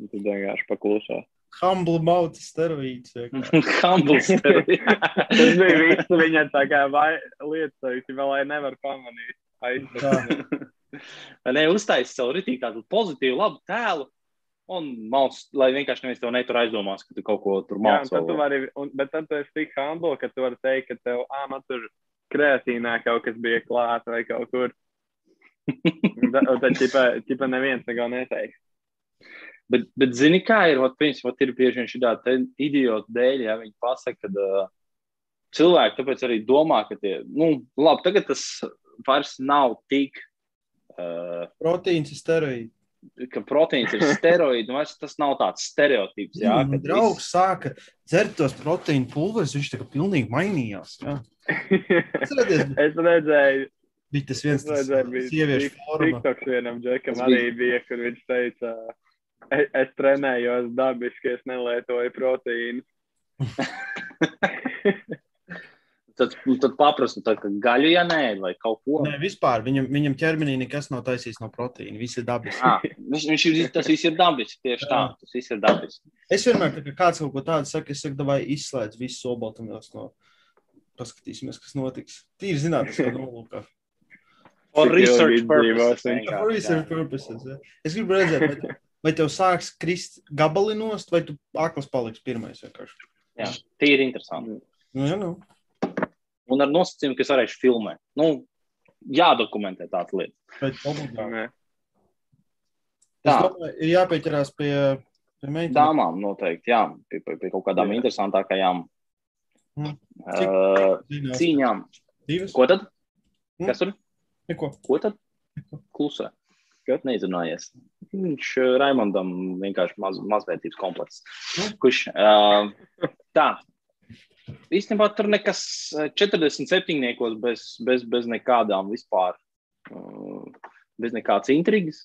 Tad vienkārši paklusā. Humble mouth steroīds. *laughs* humble *laughs* story. Tas bija viss viņa tā kā vai lietas, vēl lai nevar pamanīt. Ne uztaisīt savu ritīgi tādu pozitīvu, labu tēlu. Un mals, lai vienkārši neviens tev netur aizdomās, ka tu kaut ko tur Jā, un mācīji. tad tu vari, un, bet tad tu esi tik humble, ka tu vari teikt, ka tev, ā, man tur kreatīnā kaut kas bija klāts vai kaut kur. *laughs* Tad, ķipa, ķipa neviens neko neteiks. Bet, bet zini, kā ir? Ot, principā, ir bieži vien šī tāda idiota dēļ, ja viņi pasaka, ka uh, cilvēki tāpēc arī domā, ka tie, nu, labi, tagad tas vairs nav tik, uh, Proteīns ir steroīds. ka proteīns ir steroīds, nu, vairs tas nav tāds stereotips. Jā, Jā, ka man draugs sāka dzert tos proteīnu pulverus, viņš tā kā pilnīgi mainījās. *laughs* Es redzēju, bija tas viens es tas redzēju, bija sieviešu forma. TikToks vienam džekam arī bija, kur viņš teica, es, es trenējos dabiski, es nelietoju proteīnu. *laughs* tad, tad paprastu, tad, ka gaļu, ja nē, vai kaut ko. Nē, vispār viņam, viņam ķermenī nekas nav taisīts no proteīna. Viss ir dabisks. Ah, viņš, viņš ir, tas viss ir dabiski, tieši tā, tas viss ir dabiski. Es vienmēr, kad kāds kaut ko tādu saka, es saku, vai izslēdz visu olbaltumvielas no. Paskatīsimies, kas notiks. Tīri zinātniskā *laughs* nolūkā. For research purposes. For research purposes. Ja. Es gribu redzēt, vai, vai tev sāks krist gabali nost, vai tu akls paliks pirmais vienkārši. Jā, tīri interesanti. Nu, jā, nu. Un ar nosacījumu, ka es varēšu filmēt. Nu, jādokumentē tādas lietas. Bet obligāti. Tā. domāju, ir jāpieķerās pie, pie meitenēm. Dāmām noteikti, jā, pie, pie, pie kaut kādām Jā. interesantākajām Mm. uh, cīņām. Divas? Ko tad? Mm. Kas tur? Neko. Ko tad? Klusē. Kas? Neizrunājies. Viņš uh, Raimondam vienkārši maz, mazvērtības komplekss. Kurš uh, tā. Īstenībā tur nekas uh, 47. bez, bez, bez nekādām vispār, uh, bez nekādas intrigas.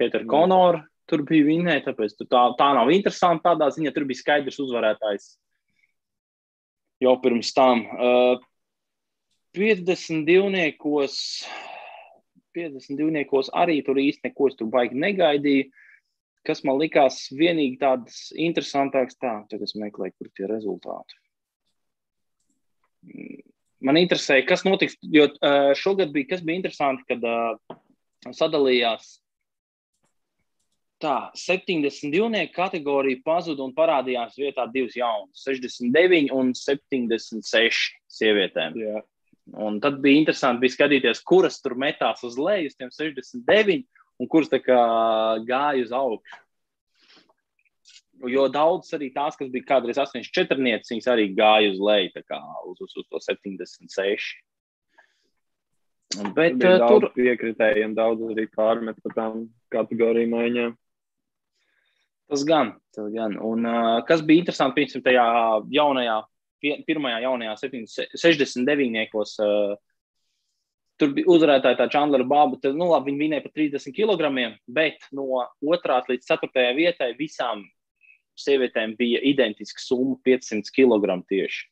Heter Mm. Konor tur bija vinēja, tāpēc tā, tā nav interesanti. Tādā ziņā tur bija skaidrs uzvarētājs jau pirms tam. Uh, 52. 52. arī tur īsti neko es tur baigi negaidīju. Kas man likās vienīgi tāds interesantāks, tā, tagad es meklēju, kur tie rezultāti. Man interesēja, kas notiks, jo uh, šogad bija, kas bija interesanti, kad uh, sadalījās tā, 72. kategorija pazuda un parādījās vietā divas jaunas, 69 un 76 sievietēm. Jā. Un tad bija interesanti bija skatīties, kuras tur metās uz leju, uz tiem 69, un kuras gāja uz augšu. Jo daudz arī tās, kas bija kādreiz 84, viņas arī gāja uz leju, kā uz, uz, uz to 76. Bet Bija uh, daudz tur piekritējiem, daudz arī pārmet par tām kategoriju maiņām. tas gan, tas gan. Un uh, kas bija interesanti, piemēram, tajā jaunajā, pirmajā jaunajā 69. Uh, Tur bija uzvarētāja tā Chandlera Bāba. Tad, nu, labi, viņi vinēja par 30 kg, bet no 2 līdz 4 vietai visām sievietēm bija identiska summa - 500 kg tieši.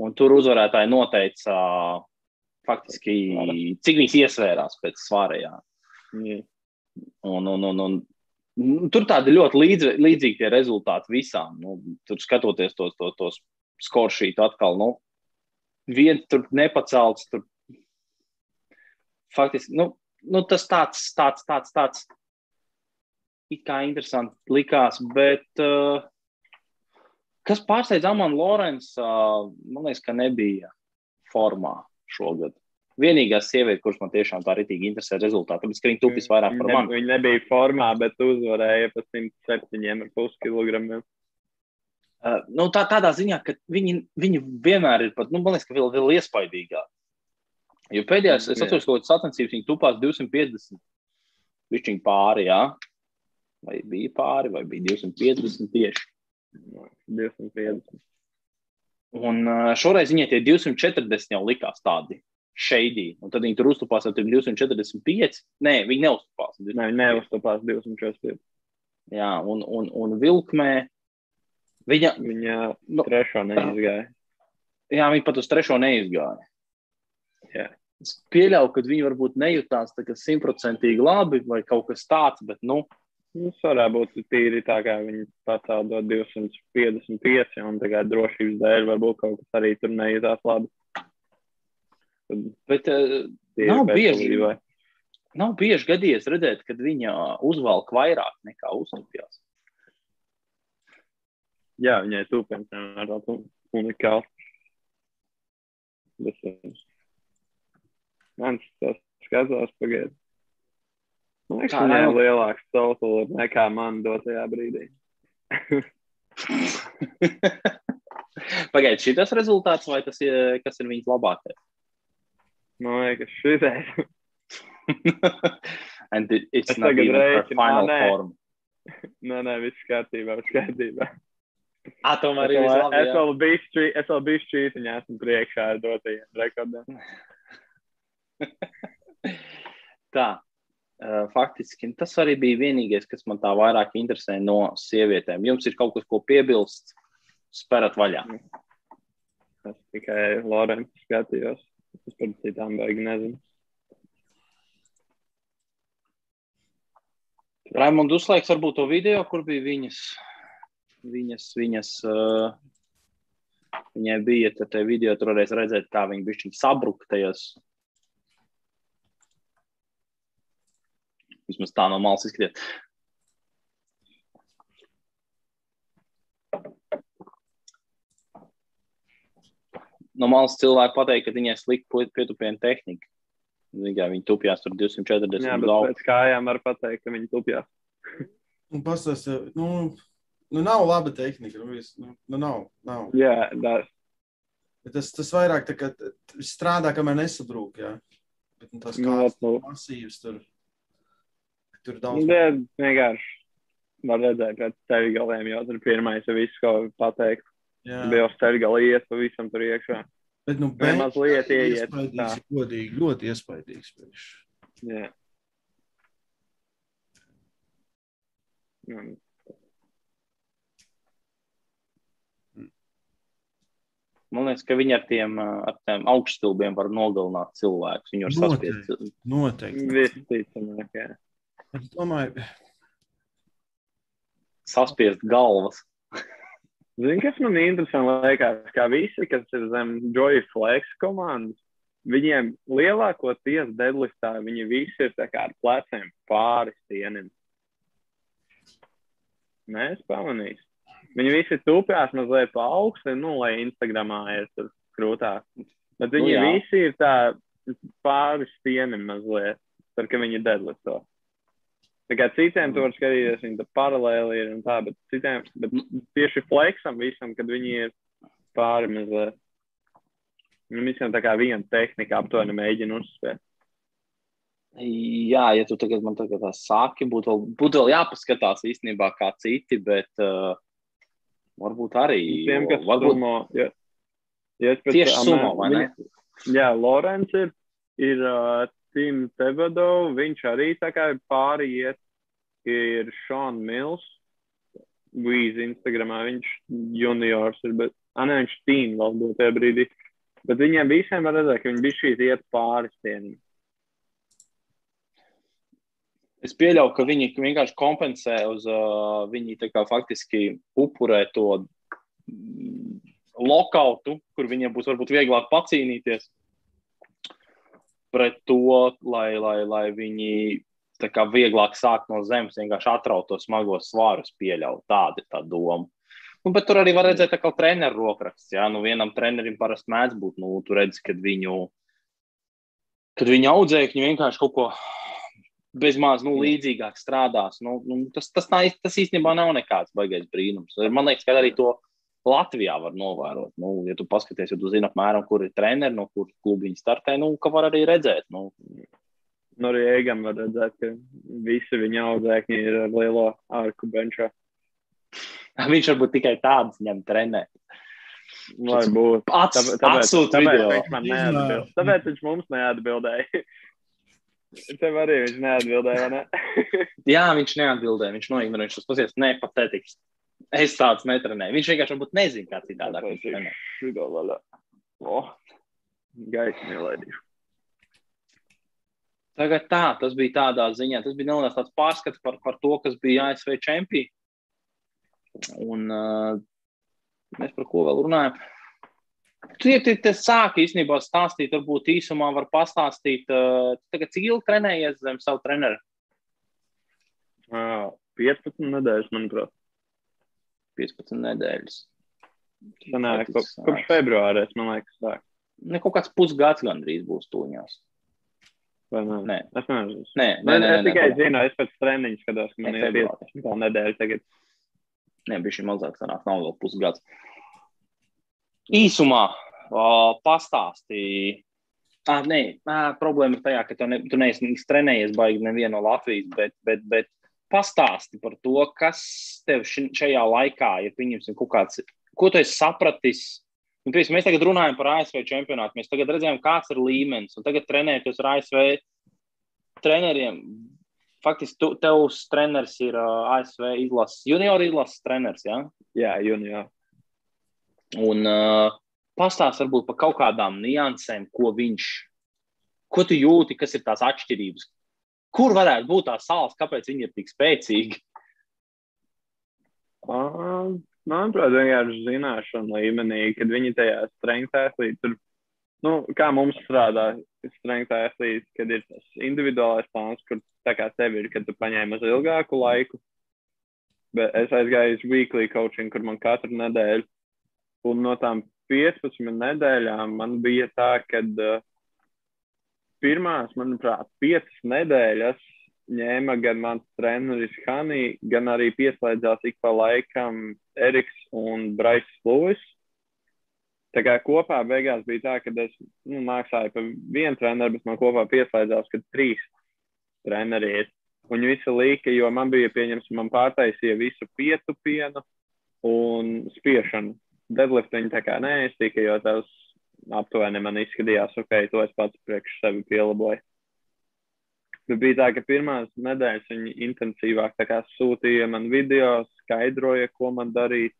Un tur uzvarētāji noteica uh, faktiski, cik viņas iesvērās pēc svārējā. Jā. Un, un, un, un, tur tādi ļoti līdz, līdzīgi tie rezultāti visām. Nu, tur skatoties tos, tos, tos skoršītu atkal, nu, viens tur nepacelts. Tur, faktiski, nu, nu, tas tāds, tāds, tāds, tāds it kā interesanti likās, bet uh, kas pārsteidz Amanu Lorenzu, uh, man liekas, ka nebija formā šogad. Vienīgā sieviete, kurš man tiešām tā ritīgi interesē rezultātu, tāpēc, ka viņa tupis vairāk par mani. viņi nebija formā, bet uzvarēja pa 107,5 kg. Uh, nu, tā, tādā ziņā, ka viņi, viņi vienmēr ir pat, nu, man liekas, ka vēl, vēl iespaidīgāk. Jo pēdējās, es atceros, ka sacensības viņi tupās 250. Viņš viņa pāri, jā. Vai bija pāri, vai bija 250 tieši. 250. Un uh, šoreiz viņai tie 240 jau likās tādi šeidī. Un tad viņi tur uztupās ar tiem 245. Nē, viņi neuztupās. Nē, viņi neuztapās 245. Jā, un, un, un vilkmē. Viņa, Viņa Nu, trešo neizgāja. jā, viņa pat uz trešo neizgāja. Jā. Es pieļauju, ka viņi varbūt nejūtās tā simtprocentīgi labi vai kaut kas tāds, bet, nu, Nu, Tas varētu būt tīri tā, kā viņi pacēla 255, un tagad drošības dēļ varbūt kaut kas arī tur nejūtās labi. Tad bet tīri Nav bieži. veselībai. nav bieži gadījies redzēt, kad viņa uzvalk vairāk nekā uztupjās. Jā, viņai tūpens vienmēr tāds un- unikāls. Tas ir. Man tas skatās pagaid. Man liekas, viņai ir lielāks totals nekā man dotajā brīdī. *laughs* Pagaidiet, šis rezultāts vai tas ir, kas ir viņas labākais? Man liekas, šitais. *laughs* And it, it's Es not even her final nē. form. *laughs* Nē, nē, viss kārtībā, viss kārtībā. Ah, tomēr Es labi. es vēl biju šķī- es vēl biju šķītiņā, esmu priekšā ar dotajiem rekordiem. *laughs* Tā. Uh, faktiski tas arī bija vienīgais, kas man tā vairāk interesē no sievietēm. Jums ir kaut kas, ko piebilst, sperat vaļā. Es tikai Lorenzu skatījos. Es par citām beigām nezinu. Raimonds uzslēgs varbūt to video, kur bija viņas, viņas, viņas uh, viņai bija te video, tur varēs redzēt, kā viņa bišķiņ sabruka tajos. Vismaz tā no malas izskatīt. No malas cilvēki pateikt, ka viņai slikta pietupiena tehnika. Viņa, viņa tupjās tur 240 Jā, bet pēc kājām var pateikt, ka viņi tupjās. Un pastāst, nu, nu, nav laba tehnika. Nu, viss, nu, nu, nav, nav. Jā, tas Bet Tas, tas vairāk tā kā strādā, kamēr nesabrūk. Jā. Bet, nu, tas Nu, kā nu. masīvs tur. Tur daudz. Jā, vienkārši var redzēt pēc ceļu galiem, jo tur pirmais ir viss, ko pateikt. Jā. Bija ceļu galā iet pa visam tur iekšā. Bet, nu, Vai mazliet ieiet godīgi, ļoti iespaidīgs. priekš. Jā. Mm. Man liekas, ka viņi ar tiem, ar tiem augststilbiem var nogalināt cilvēkus. Viņi var Noteikti. saspiest. Noteikti. Jā. Es domāju, saspiest galvas. *laughs* Zini, kas man interesanti liekas, kā visi, kas ir zem Joy Flex komandas, viņiem lielākoties deadliftā viņi visi ir kā ar pleciem pāri stienim. Nē, es pamanīju. Viņi visi tupjās mazliet pa augstu, nu, lai Instagramā ir tur krūtāk. Bet viņi Nu, jā. visi ir tā pāri stienim mazliet, tad, ka viņi deadlifto. Tā kā citiem tur var skatīties, viņi paralēli ir un tā, bet citiem, bet tieši flexam visam, kad viņi ir pāri mazliet. Nu, visiem tā kā viena tehnika aptuveni mēģina uzspēt. Jā, ja tu tagad man tagad tā saki, būtu vēl, būtu vēl jāpaskatās īstenībā kā citi, bet uh, varbūt arī. Tiem, kas varbūt sumo, ja, ja pēc tieši tā- sumo, vai ne? Jā, Lorenz ir, ir uh, Tim Tebado, viņš arī tā kā ir pāri iet, ir Sean Mills, Vīzi Instagramā, viņš juniors ir, bet, ah, ne, viņš tīm vēl būtu tajā brīdī. Bet viņiem visiem var redzēt, ka viņi bija šī iet pāri stienim. Es pieļauju, ka viņi vienkārši kompensē uz uh, kā faktiski upurē to mm, lokautu, kur viņiem būs varbūt vieglāk pacīnīties pret to, lai, lai, lai viņi kā vieglāk sāk no zemes vienkārši atraut tos smagos svārus pieļaut. Tāda ir tā doma. Nu, bet tur arī var redzēt, ka treneru rokraksts. Jā, nu, vienam trenerim parasti mēdz būt. Nu, tur redz, kad viņu, kad viņu audzēkņi vienkārši kaut ko bezmaz nu, līdzīgāk strādās. Nu, nu, tas, tas, tā, tas īstenībā nav nekāds baigais brīnums. Man liekas, ka arī to Latvijā var novērot. Nu, ja tu paskaties, ja tu zini apmēram, kur ir treneri, no kuras klubi viņi startē, nu, ka var arī redzēt. Nu, Nu, arī Eigam var redzēt, ka visi viņa audzēkņi ir ar lielo ārku benčā. viņš varbūt tikai tāds ņem trenēt. Varbūt. Ats, Tāpēc, tāpēc, tāpēc video. viņš man neatbild. Tāpēc viņš mums neatbildēja. Tev arī viņš neatbildēja, vai ne? *laughs* Jā, viņš neatbildēja. Viņš noignorēja. Viņš tas pasies, ne, patetiks. Es tāds netrenēju. Viņš vienkārši varbūt nezina, kā citādāk. Šito vaļā. O, gaismu ielaidīšu. Tagad tā, tas bija tādā ziņā. Tas bija neliels tāds pārskats par, par to, kas bija ASV čempioni. Un uh, mēs par ko vēl runājam. Tu te, te sāki īstenībā stāstīt, varbūt īsumā var pastāstīt, uh, tu tagad cik ilgi trenējies zem savu treneru? Uh, 15 nedēļas, manuprāt. 15 nedēļas. Sanāk, kop, kopš februārēs, man liekas, tā. Ne, kaut kāds pusgads gandrīz būs tūņās. Vai ne? Nē, Es nezinu. nē, nē, nē, es nē, tikai nē, zinu, es pēc treniņa skatos, ka man ir februārī. 15 nedēļa tagad. nē, bija šī mazāk sanāk, nav vēl pusgads. Īsumā o, pastāstīja. Ah, nē, ah, problēma ir tajā, ka tu, ne, tu neesi trenējies baigi nevienu no Latvijas, bet, bet, bet pastāsti par to, kas tev ši- šajā laikā ir, pieņemsim, kaut kāds, ko tu esi sapratis. Nu, piemēram, mēs tagad runājam par ASV čempionātu. Mēs tagad redzējām, kāds ir līmenis. Un tagad trenēties ar ASV treneriem. Faktiski, tu, tevs treneris ir uh, ASV izlases, junior izlases treneris. Ja? Jā, jūnijā. Un uh, pastāst varbūt par kaut kādām niansēm, ko viņš, ko tu jūti, kas ir tās atšķirības. Kur varētu būt tā sāls, kāpēc viņi ir tik spēcīgi? Uh, manuprāt, vienkārši zināšana līmenī, kad viņi tajā athlete, tur, nu, kā mums strādā strength athlete, kad ir tas individuālais plāns, kur tā kā tev ir, kad tu paņēmi uz ilgāku laiku. Bet es aizgāju uz weekly coaching, kur man katru nedēļu, un no tām 15 nedēļām man bija tā, ka uh, pirmās, manuprāt, 5 nedēļas ņēma gan mans treneris Hanī, gan arī pieslēdzās ik pa laikam Eriks un Brais Lūis. Tā kā kopā beigās bija tā, ka es nu, maksāju par vienu treneru, bet man kopā pieslēdzās, kad trīs treneri ir. Un visi līka, jo man bija pieņems, man pārtaisīja visu pietupienu un spiešanu. Deadliftiņu tā kā neestika, jo tas aptuveni man izskatījās, ok, to es pats priekš sevi pielaboju. Bet bija tā, ka pirmās nedēļas viņi intensīvāk sūtīja man video, skaidroja, ko man darīt.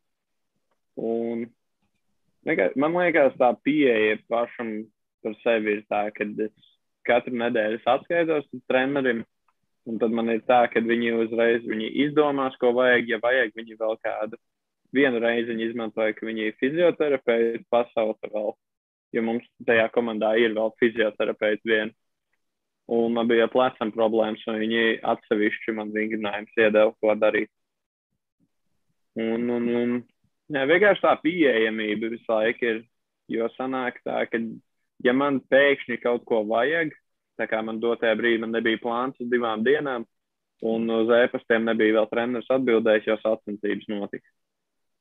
Un man liekas, tā pieeja pašam par sevi ir tā, ka es katru nedēļu atskaitos trenerim. Un tad man ir tā, ka viņi uzreiz viņi izdomās, ko vajag. Ja vajag, viņi vēl kādu. Vienu reizi viņi izmantoja, ka viņi ir fizioterapeiti pasaulē vēl. Jo mums tajā komandā ir vēl fizioterapeiti viena. Un man bija plecam problēmas, un viņi atsevišķi man vingrinājumus iedeva, ko darīt. Un, un, un jā, vienkārši tā pieejamība visu laiku ir. Jo sanāk tā, ka, ja man pēkšņi kaut ko vajag, tā kā man dotajā brīdī man nebija plāns uz divām dienām, un uz e-pastiem nebija vēl treneris atbildējis, jo sacensības notika.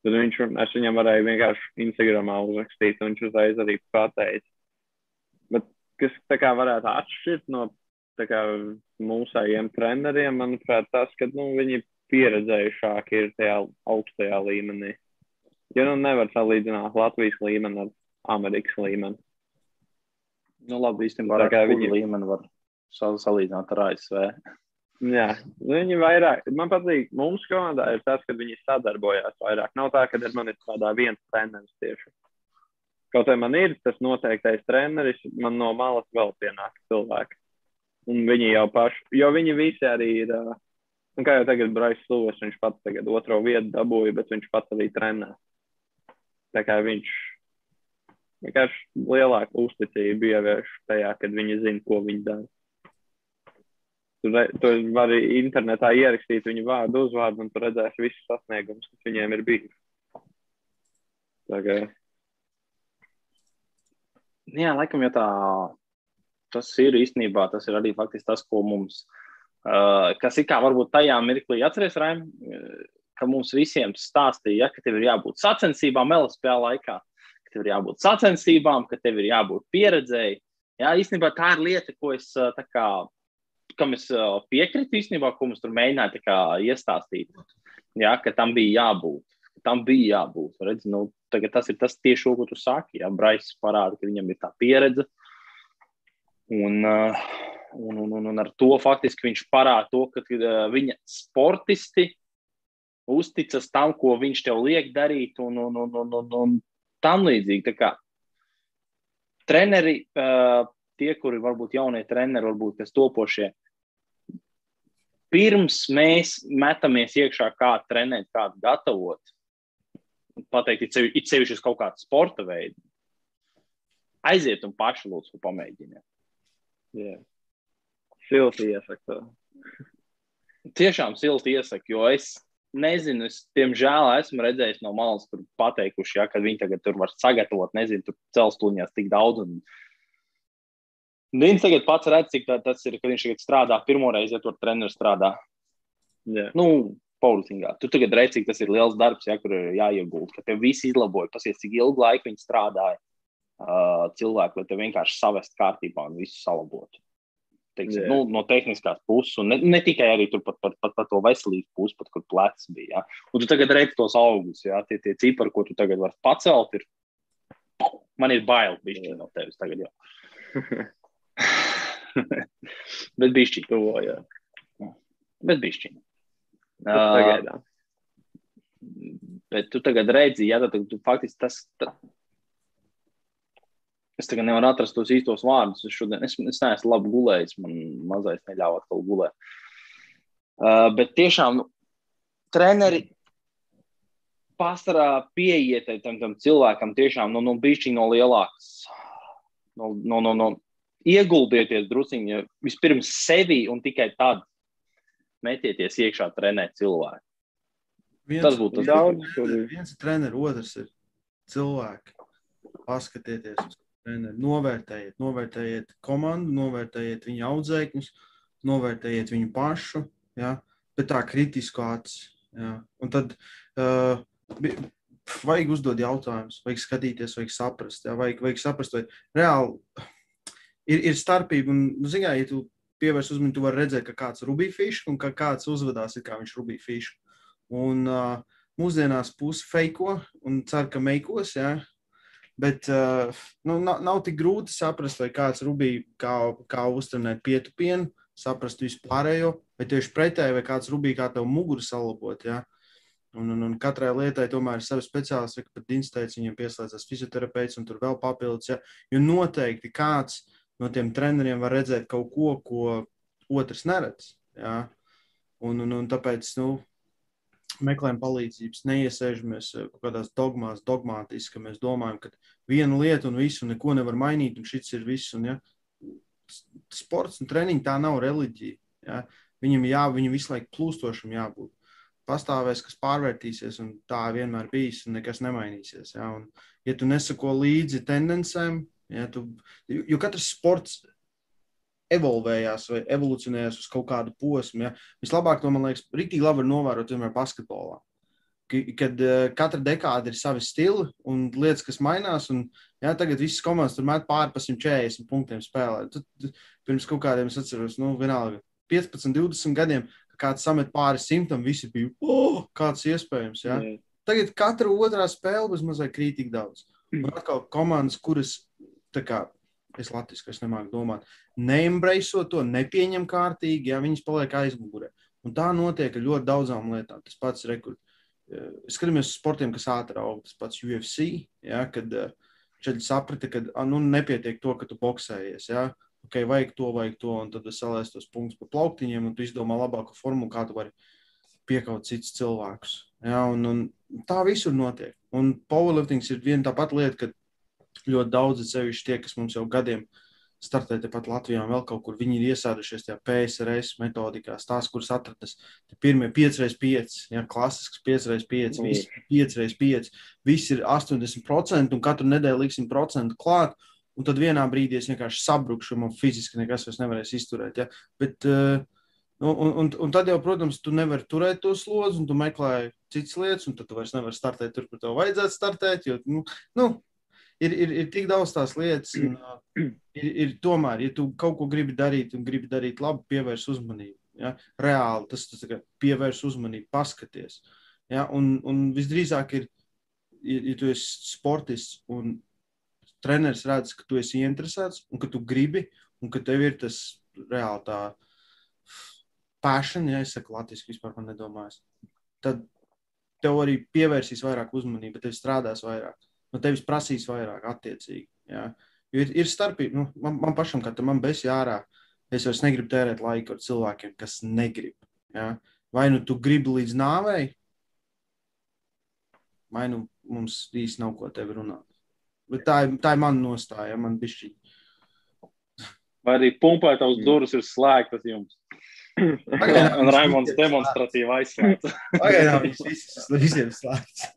Tad viņš, es viņam varēju vienkārši Instagramā uzrakstīt, un viņš uzreiz arī pateica. Bet kas tā kā varētu atšķirt no kā, mūsējiem treneriem, manuprāt, tas, ka nu, viņi pieredzējušāki ir tajā augstajā līmenī. Jo nu nevar salīdzināt Latvijas līmeni ar Amerikas līmeni. Nu, labi, īstenībā tā kā viņi līmeni var salīdzināt ar ASV. Jā, viņi vairāk, man patīk, mums komandā ir tas, ka viņi sadarbojās vairāk. Nav tā, ka ar mani strādā viens treneris tieši. Kaut arī man ir tas noteiktais treneris, man no malas vēl pienāk cilvēki. Un viņi jau paši, jo viņi visi arī ir, un kā jau tagad Brais Lūvas, viņš pats tagad otro vietu dabūja, bet viņš pats arī trenē. Tā kā viņš vienkārši lielāku uzticību ievieš tajā, kad viņi zina, ko viņi dara. Tur, tur var internetā ierakstīt viņu vārdu, uzvārdu, un tur redzēs visus sasniegumus, kas viņiem ir bijis. Tagad Jā, laikam, ja tā tas ir īstenībā, tas ir arī faktiski tas, ko mums, uh, kas ir kā varbūt tajā mirklī atceries, Raim, ka mums visiem stāstīja, ja, ka tev ir jābūt sacensībām LSP laikā, ka tev ir jābūt sacensībām, ka tev ir jābūt pieredzēji. Jā, īstenībā tā ir lieta, ko es tā kā, kam es piekritu īstenībā, ko mums tur mēģināja iestāstīt. Jā, ka tam bija jābūt. Tam bija jābūt. Redz, nu, tas ir tas tieši, ko tu saki. Jā, Brais parāda, ka viņam ir tā pieredze. Un, un, un, un, un ar to faktiski viņš parāda to, ka viņa sportisti uzticas tam, ko viņš tev liek darīt, un, un, un, un, un, un tam līdzīgi. Treneri, tie, kuri varbūt jaunie treneri, varbūt kas topošie, pirms mēs metamies iekšā, kā trenēt, kādu gatavot, pateikt, it sevišķi uz kaut kādu sporta veidu. Aiziet un paši lūdzu pamēģiniet. Jā. Silti iesaku. Tiešām silti iesaku, jo es nezinu, es diemžēl esmu redzējis no malas, kur pateikuši, ja, ka viņi tagad tur var sagatavot, nezinu, tur celstuņās tik daudz. Un... Viņš tagad pats redz, cik tā, tas ir, kad viņš tagad strādā pirmo reizi, ja tur treneris strādā. Jā. Nu, Pauliņā. Tu tagad redzi, cik tas ir liels darbs, ja, kur ir jāiegūt, ka tev viss izlaboja. Pasies, cik ilgu laiku viņi strādāja uh, cilvēki, lai te vienkārši savest kārtībā un visu salabot. Teiksim, nu, no tehniskās puses, un ne, ne tikai arī tur pat par, pat, pat to veselības pusi, pat kur plecs bija. Ja? Un tu tagad redzi tos augus, ja? tie, tie cipari, ko tu tagad vari pacelt, ir. Man ir bail bišķi no tevis tagad jau. *laughs* *laughs* Bet bišķi. Tuvoja. Bet bišķi. Uh, bet tu tagad redzi, ja tad tu faktiski tas. Tā, Es tagad nevaru atrast tos īstos vārdus. Es, šodien, es, es neesmu labi gulējis, man mazais neļāva atkal gulēt. Uh, bet tiešām nu, treneri pārsvarā pieiet tam, tam cilvēkam tiešām nu, nu, bišķiņ no lielākas. No, no, no, no, ieguldieties drusciņi vispirms sevi un tikai tad metieties iekšā trenēt cilvēku. Viens, Tas būtu tas Daudz, viens, ir. treneris, otrs ir cilvēki. Paskatieties uz treneri, novērtējiet, novērtējiet komandu, novērtējiet viņu audzēkņus, novērtējiet viņu pašu, ja? bet tā kritisku aci. Ja? Un tad uh, vajag uzdot jautājumus, vajag skatīties, vajag saprast, ja? vajag, vajag saprast, vai reāli ir, ir starpība. Un, nu, zin, kā, ja tu pievērs uzmanību, tu vari redzēt, ka kāds ir rubīja fišu un ka kāds uzvedās, kā viņš rubīja fišu. Un uh, mūsdienās pusi feiko un cer, ka meikos. Ja? Bet uh, nu, nav, nav tik grūti saprast, vai kāds rubīja, kā, kā uztrenēt pietu pienu, saprast vispārējo, vai tieši pretēji, vai kāds rubīja, kā tev muguru salabot. Ja? Un, un, un katrai lietai tomēr ir savi speciālisti, kā pat Dīns teica, viņam pieslēdzas fizioterapeits un tur vēl papildus. Ja? Jo noteikti kāds no tiem treneriem var redzēt kaut ko, ko otrs neredz. Ja? Un, un, un tāpēc nu, meklējam palīdzības, neiesēžamies eh, kaut kādās dogmās, dogmātiski, ka mēs domājam, ka viena lieta un visu, neko nevar mainīt, un šis ir viss. Un, ja, sports un treniņi tā nav reliģija. Ja. Viņam jā, viņam visu laiku plūstošam jābūt. Pastāvēs, kas pārvērtīsies, un tā vienmēr bijis, un nekas nemainīsies. Ja. Un, ja tu nesako līdzi tendencēm, ja, tu, jo jo katrs sports evolvējās vai evolūcionējās uz kaut kādu posmu. Ja. Vislabāk to, man liekas, rīktīgi labi novērot vienmēr basketbolā. Kad uh, katra dekāda ir savi stili un lietas, kas mainās, un jā, tagad visas komandas tur met pāri pa 140 punktiem spēlē. Tad, pirms kaut kādiem, es atceros, nu, vienalga, 15, 20 gadiem, kad kāds samet pāri simtam, visi bija, oh, kāds iespējams. Ja? Jā. Tagad katra otrā spēle būs mazliet krītīgi daudz. Un atkal komandas, kuras, tā kā es latviešu, es nemāku domāt, neembraiso to, nepieņem kārtīgi, ja viņas paliek aizmugurē. Un tā notiek ar ļoti daudzām lietām. Tas pats rekords. Skatāmies uz sportiem, kas ātri aug, tas pats UFC, ja, kad eh, šeit saprata, ka ah, nu, nepietiek to, ka tu boxējies. Ja. Ok, vajag to, vajag to, un tad salaistu tos punktus pa plauktiņiem, un tu izdomā labāku formulu, kā tu vari piekaut citus cilvēkus. Ja, un, un tā visur notiek. Un powerliftings ir viena tā pati lieta, ka ļoti daudzi sevišķi tie, kas mums jau gadiem startē tepat Latvijā vēl kaut kur, viņi ir iesādušies tajā PSRS metodikās, tās, kuras atradas pirmie 5x5, ja, klasisks 5x5, Mm. visi 5x5, visi ir 80% un katru nedēļu liksim procentu klāt. Un tad vienā brīdī es vienkārši sabrukšu, man fiziski nekas vairs nevarēs izturēt. Ja? Bet, uh, nu, un, un, un tad jau, protams, tu nevari turēt to slodzi, un tu meklē citas lietas, un tad tu vairs nevari startēt tur, kur tev vajadzētu startēt. Jo, nu, nu, ir, ir, ir tik daudz tās lietas, un ir, ir tomēr, ja tu kaut ko gribi darīt un gribi darīt labi, pievērs uzmanību. Ja? Reāli tas, tas pievērs uzmanību, paskaties. Ja? Un, un visdrīzāk ir, ja, ja tu esi sportists un treneris redz, ka tu esi interesēts un ka tu gribi, un ka tev ir tas reāli tā passion, ja es saku latviešu, vispār man nedomājas, tad tev arī pievērsīs vairāk uzmanība, tev strādās vairāk, no tevis prasīs vairāk attiecīgi. Ja? Jo ir, ir starpība, nu, man, man pašam, kad man besi ārā, es vairs negribu tērēt laiku ar cilvēkiem, kas negrib. Ja? Vai nu tu gribi līdz nāvei, vai nu mums īsti nav ko tevi runāt. Bet tā, tā ir mana nostāja. Man bišķi, Vai arī pumpētavas durvis ir slēgtas jums? Pagaidām Un Raimons demonstratīvi aizslēdz. Pagaidām *laughs* viņš visus, visiem slēgts.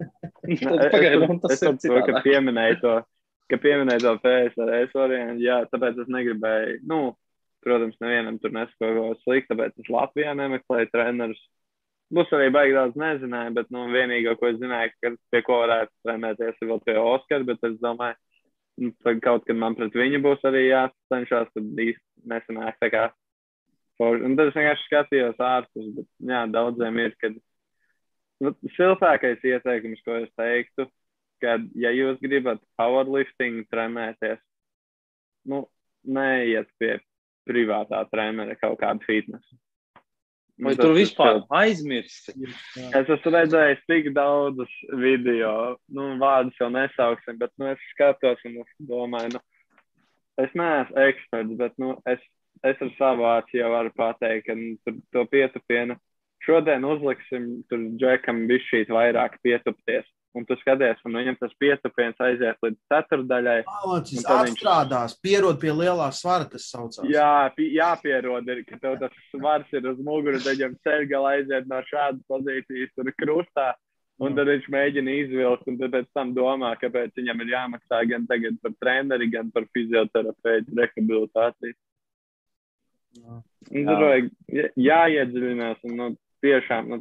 Pagaidām tas ir saprotu, ka citādāk. pieminēju to, ka pieminēju to PSRS variantu, jā, tāpēc es negribēju, nu, protams, nevienam tur nesako kaut ko sliktu, tāpēc es Latvijā nemeklēju trenerus. Būs arī baigi daudz nezināju, bet, nu, vienīgo, ko es zināju, ka pie ko varētu trenēties, ir vēl pie Oskara, bet es domāju, nu, kaut kad man pret viņu būs arī jācenšas, tad īsti nesanāk tā kā. Un tad es vienkārši skatījos ārpus, bet, jā, daudziem ir, kad, nu, siltākais ieteikums, ko es teiktu, kad, ja jūs gribat powerlifting trenēties, nu, neiet pie privātā trenera kaut kādu fitnesu. Vai tas tur ir vispār sil- aizmirsti? Es esmu redzējis tik daudzus video, nu, vārdus jau nesauksim, bet, nu, es skatos un es domāju, nu, es neesmu eksperts, bet nu, es, es ar savu aci jau varu pateikt, ka nu, tur to pietupienu šodien uzliksim tur džekam bišķīt vairāk pietupties. Un tu skaties, un viņam tas pietupiens aiziet līdz ceturdaļai. Mācis atstrādās, pierod pie lielā svara, tas saucās. Jā, pi- jāpierod, ir, ka tev tas svars ir uz muguras, tad viņam ceļgalā aiziet no šādas pozīcijas, tur krustā. Un tad viņš mēģina izvilkt, un pēc tam domā, kāpēc viņam ir jāmaksā gan par treneri, gan par fizioterapeitu rehabilitāciju. Jā. Un tur vajag jā- jāiedziļinās, un nu, tiešām, nu,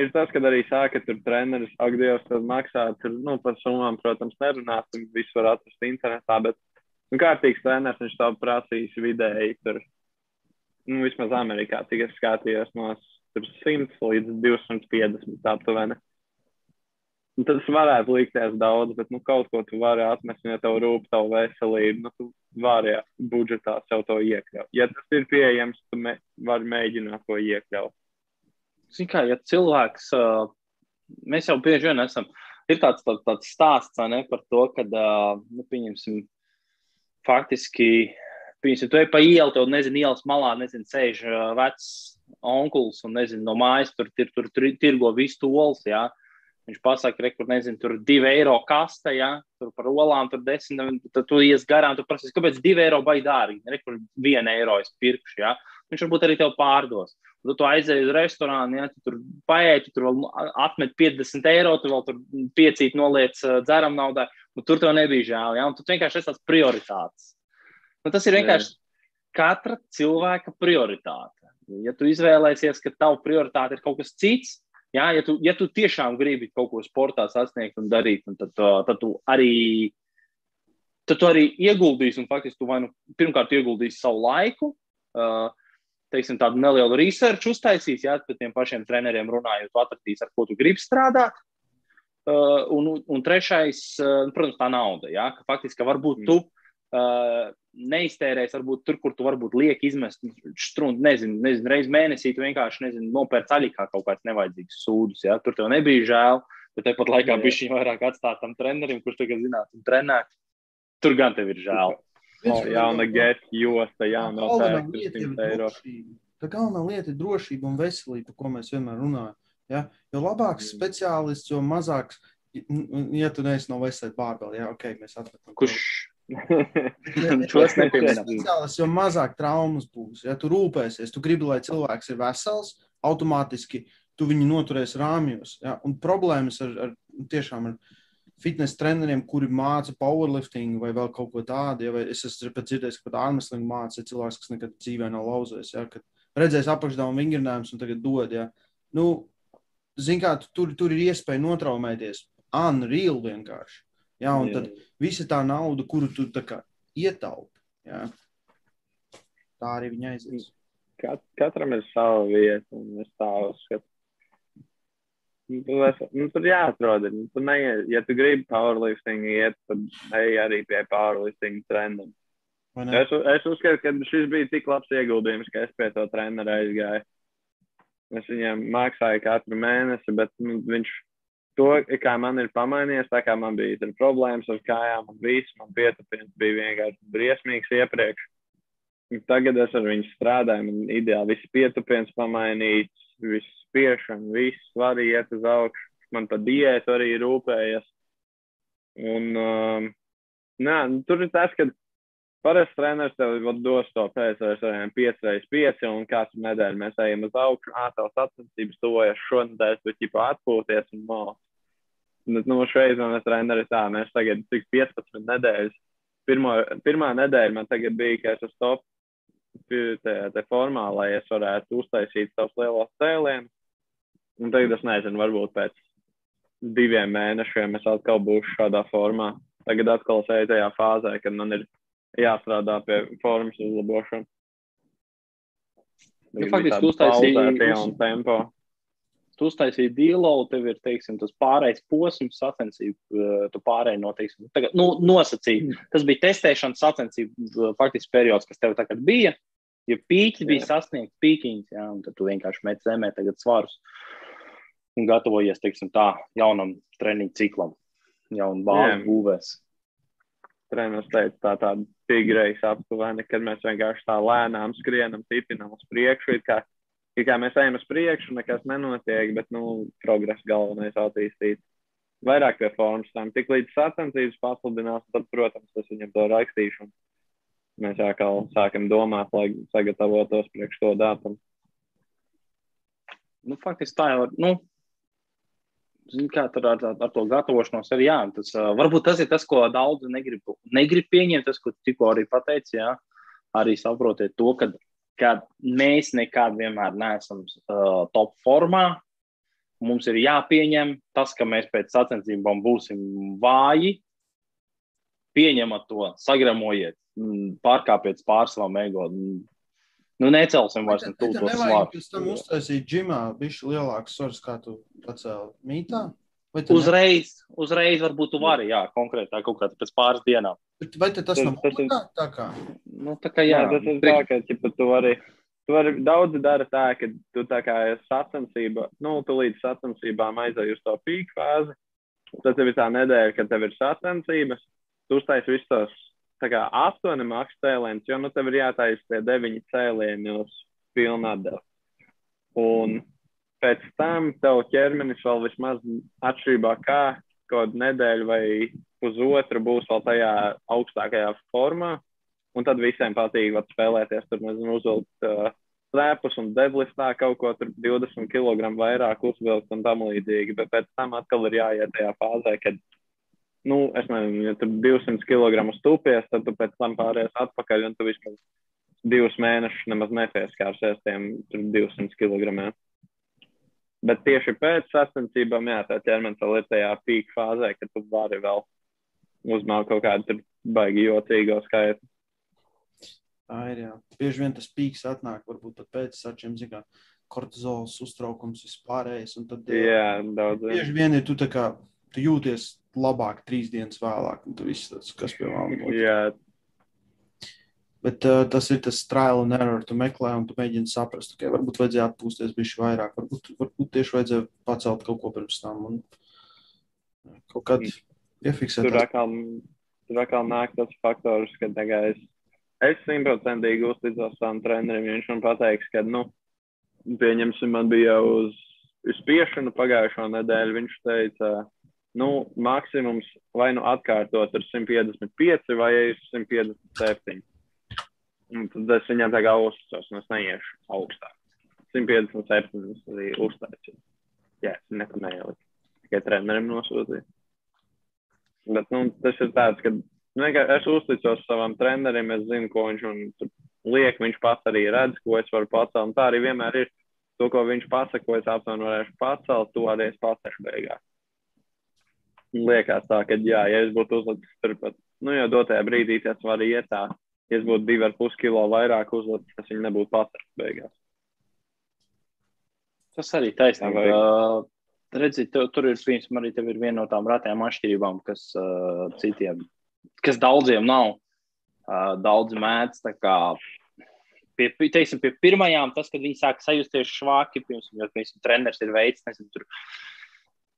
ir tas, kad arī sāka tur treneris, ak, Dievs, tad maksā, tur, nu, par summām, protams, nerunāsim, visu var atrast internetā, bet, nu, kārtīgs treneris, viņš tev prasīs vidēji, tur, nu, vismaz Amerikā, cik es skatījos no tur 100 līdz 250 aptuveni. Un tas varētu likties daudz, bet, nu, kaut ko tu vari atmest, ja tev rūp tavu veselību, nu, tu vari budžetā sev to iekļaut. Ja tas ir pieejams, tu me, vari mēģināt to iekļaut. Zini, kā, ja cilvēks, mēs jau bieži vien esam, ir tāds, tāds, tāds stāsts ne, par to, ka, nu, pieņemsim, faktiski, pieņemsim, tu ej pa ielu, tev, nezinu, ielas malā, nezinu, sēž vecs onkulis un, nezinu, no mājas tur, tur, tur, tur tirgo visu tols, jā. Viņš pasaka, re, kur, nezinu, tur divi eiro kaste, jā, tur par olām, tur desmit, tad tu ies garām, tu prasīs, kāpēc divi eiro baigi dārgi, re, kur viena eiro es pirkšu, jā. Viņš varbūt arī tev pārdos. Tu, tu aizēji uz restorānu, ja tu tur paēdi, tu tur vēl atmet 50 eiro, tu vēl tur piecīt noliec dzeram naudai, un tur tev nebija žēl. Ja? Un tu vienkārši esi tāds prioritāts. Nu, tas ir vienkārši katra cilvēka prioritāte. Ja tu izvēlēsies, ka tava prioritāte ir kaut kas cits, ja, ja, tu, ja tu tiešām gribi kaut ko sportā sasniegt un darīt, un tad, uh, tad tu arī. Tad tu arī ieguldīsi, un faktiski tu vai nu pirmkārt ieguldīsi savu laiku, uh, teiksim, tādu nelielu research uztaisīs, ja pēc tiem pašiem treneriem runājot, tu atradīsi, ar ko tu gribi strādāt. Uh, un, un trešais, uh, protams, tā nauda. Ja? Ka faktiski, ka varbūt tu uh, neiztērēsi, varbūt tur, kur tu varbūt lieki izmest strunu, nezinu, nezinu reiz mēnesī, tu vienkārši nezinu, nopērci aļikā kaut kāds nevajadzīgs sūdus. Ja? Tur tev nebija žēl, bet tāpat laikā bija šī vairāk atstāt tam trenerim, kurš tagad zināt un trenēt. Tur gan tev ir žēl. Oh, jauna gēta josta, jauna Galvenā opēka, lieta ir 100 eiro. drošība. Tā galvenā lieta ir drošība un veselība, par ko mēs vienmēr runājam. Ja? Jo labāks Mm. speciālists, jo mazāks, ja tu neesi no veselības bārbeli, ja ok, mēs atmetam. Kurš *laughs* Ja- to es nepieminēju? Speciālists, jo mazāk traumas būs. Ja tu rūpēsies, tu gribi, lai cilvēks ir vesels, automātiski tu viņu noturēsi rāmjos. Ja? Un problēmas ar, ar tiešām ar fitnesa treneriem, kuri māca powerlifting vai vēl kaut ko tādu. Ja? Vai es esmu pat dzirdējis, ka pat armslingu māca ir cilvēks, kas nekad dzīvē nav lauzējis. Ja? Kad redzēs apakšdevumu vingrinājumus un tagad dod. Ja? Nu, Zini, kā tu, tur, tur ir iespēja notraumēties. Unreal vienkārši. Ja? Un tad visa tā nauda, kuru tu ietaupi, ja? tā arī viņa aizies. Kat, katram ir sava vieta, un es tā uzskatu. Nu, Tu esi, nu, tur jāatrod. Nu, tu neiet, ja tu gribi powerlifting iet, tad ej arī pie powerlifting ne? Es, es uzskatu, ka šis bija tik labs ieguldījums, ka es pie to trenera aizgāju. Es viņam maksāju katru mēnesi, bet nu, viņš to, kā man ir pamainījies, tā kā man bija problēmas ar kājām un viss, man pietupiens bija vienkārši briesmīgs iepriekš. Tagad es ar viņu strādāju, man ideāli viss pietupiens pamainīts, viss spiešana, viss var iet uz augšu. Man par diētu arī rūpējas. Un, um, nē, nu, tur ir tas, ka Parasti treneris tev dos to PSV 5x5, un katru nedēļu mēs ejam uz augšu, ātrās sacensības, tuvojas šonadēļ, bet ķipā atpūties un. Bet, nu, šreiz man ir treneris tā, mēs tagad cik 15 nedēļas. Pirmo, pirmā nedēļa man tagad bija, ka es esmu top te, te formā, lai es varētu uztaisīt savus lielos cēlienus. Un tagad es nezinu, varbūt pēc diviem mēnešiem es atkal būšu šādā formā. Tagad atkal es eju tajā fāzē, kad man ir jāstrādā pie formas uzlabošanas. Nu, faktiski pauzētie un tempo. tu uztaisīji dīlogu, tev ir teiksim, tas pārējais posms, sacensību, eh, tu pārēji no, teiksim, tagad, nu, nosacīji. Tas bija testēšanas sacensību eh, faktiski periods, kas tev tagad bija. Ja pīķis bija sasniegts, pīkiņš, jā, un tad tu vienkārši met zemē tagad svarus un gatavojies, teiksim, tā jaunam treniņu ciklam, jaunu bāzi būvēs. Treneris teica, tā tāda figurējas aptuveni, kad mēs vienkārši tā lēnām skrienam, tipinam uz priekšu. It kā, it kā mēs ejam uz priekšu, nekas nenotiek, bet nu, progress galvenais attīstīt. Vairāk pie formas tam. Tik līdz sacensības pasludinās, tad, protams, es viņam to rakstīšu. Mēs atkal sākam domāt, lai sagatavotos priekš to datumu. Nu, faktiski tā jau ir. Nu, kā tur ar, ar, ar to gatavošanos ir. Jā, tas, uh, varbūt tas ir tas, ko daudzi negrib, negrib pieņemt. Tas, ko tikko arī pateici, jā, arī saprotiet to, ka, ka mēs nekad vienmēr neesam uh, top formā. Mums ir jāpieņem tas, ka mēs pēc sacensībām būsim vāji. Pieņemat to, sagramojiet, pārkāpiet pār savam ego. Nu, necelsim vairs ne tuvu to slāpju. Pēc tam uztaisīt džimā bišķi lielāks svars, kā tu pacēli mītā. Uzreiz, uzreiz varbūt tu vari, jā, konkrētā kaut kādā pēc pāris dienām. Bet vai tas nav tas ir tā kā? Nu, tā kā jā. jā tas ir tā, ka, ja tu vari, tu vari daudz dara tā, ka tu tā kā sacensība, nu, tu līdz sacensībām aizēji uz to pīku fāzi, tad tev ir tā nedēļa, kad tev ir sacensības, tu uztaisi visus tos kā astoņi maksu cēlienus, jo nu tev ir jātaisa tie deviņi cēlieni uz pilnu atdevi. Un pēc tam tev ķermenis vēl vismaz atšķirībā kā kaut nedēļu vai pusotru būs vēl tajā augstākajā formā. Un tad visiem patīk spēlēties, tur nezinu, uzvilkt uh, slēpus un deadliftā kaut ko tur 20 kg vairāk uzvilkt un tam līdzīgi. Bet pēc tam atkal ir jāiet tajā fāzē, kad nu, es nezinu, ja tu 200 kg stūpies, tad tu pēc tam pāries atpakaļ un tu vismaz divus mēnešus nemaz nepieskārsies tiem 200 kg. Bet tieši pēc sasniedzībām, jā, tā ķermenis vēl ir tajā pīka fāzē, ka tu vari vēl uzmākt kaut kādu baigi jocīgo skaitu. Tā ir, jā. Bieži vien tas pīks atnāk, varbūt pēc sačiem, zināmā kortizols, uztraukums, vispārējais. Tad, jā, daudz. Bieži vien ir tu tā kā, tu jūties labāk trīs dienas vēlāk. Un tu viss tas, kas pie vēlama. Jā. Bet uh, tas ir tas trial and error. Tu meklē un tu mēģini saprast, ka okay, varbūt vajadzēja atpūsties bišķi vairāk. Varbūt, varbūt tieši vajadzēja pacelt kaut ko pirms tam un kaut kad mm. iefiksēt. Tur atkal, tur atkal nāk tas faktors, ka tagad es, es simtprocentīgi uzticos savam trenerim. Viņš man pateiks, ka, nu, pieņemsim, man bija uz, uz spiešanu pagājušo nedēļu. Viņš teica, uh, nu, maksimums vai nu atkārtot ar 155 vai 157. Un tad es viņam tā kā uzticos, un es neiešu augstāk. 157 es arī uztaisīju. Jā, es neko neieliku. Tikai trenerim nosūtīju. Bet, nu, tas ir tāds, ka nu, es uzticos savam trenerim, es zinu, ko viņš man liek, viņš pats arī redz, ko es varu pacelt. Un tā arī vienmēr ir. To, ko viņš pasaka, ko es aptuveni varēšu pacelt, to arī es pateikšu beigās liekas tā, ka, jā, ja es būtu uzlicis turpat, nu, jau dotajā brīdī tas var iet tā, ja es būtu divi ar pus kilo vairāk uzlicis, tas viņi nebūtu patērts beigās. Tas arī taisnība. Uh, redzi, tu, tur ir, piemēram, arī tev ir viena no tām ratējām atšķirībām, kas uh, citiem, kas daudziem nav. Uh, daudzi mēdz tā kā pie, teiksim, pie pirmajām, tas, kad viņi sāk sajusties švāki, piemēram, jo, piemēram, treneris ir veids, nezinu, tur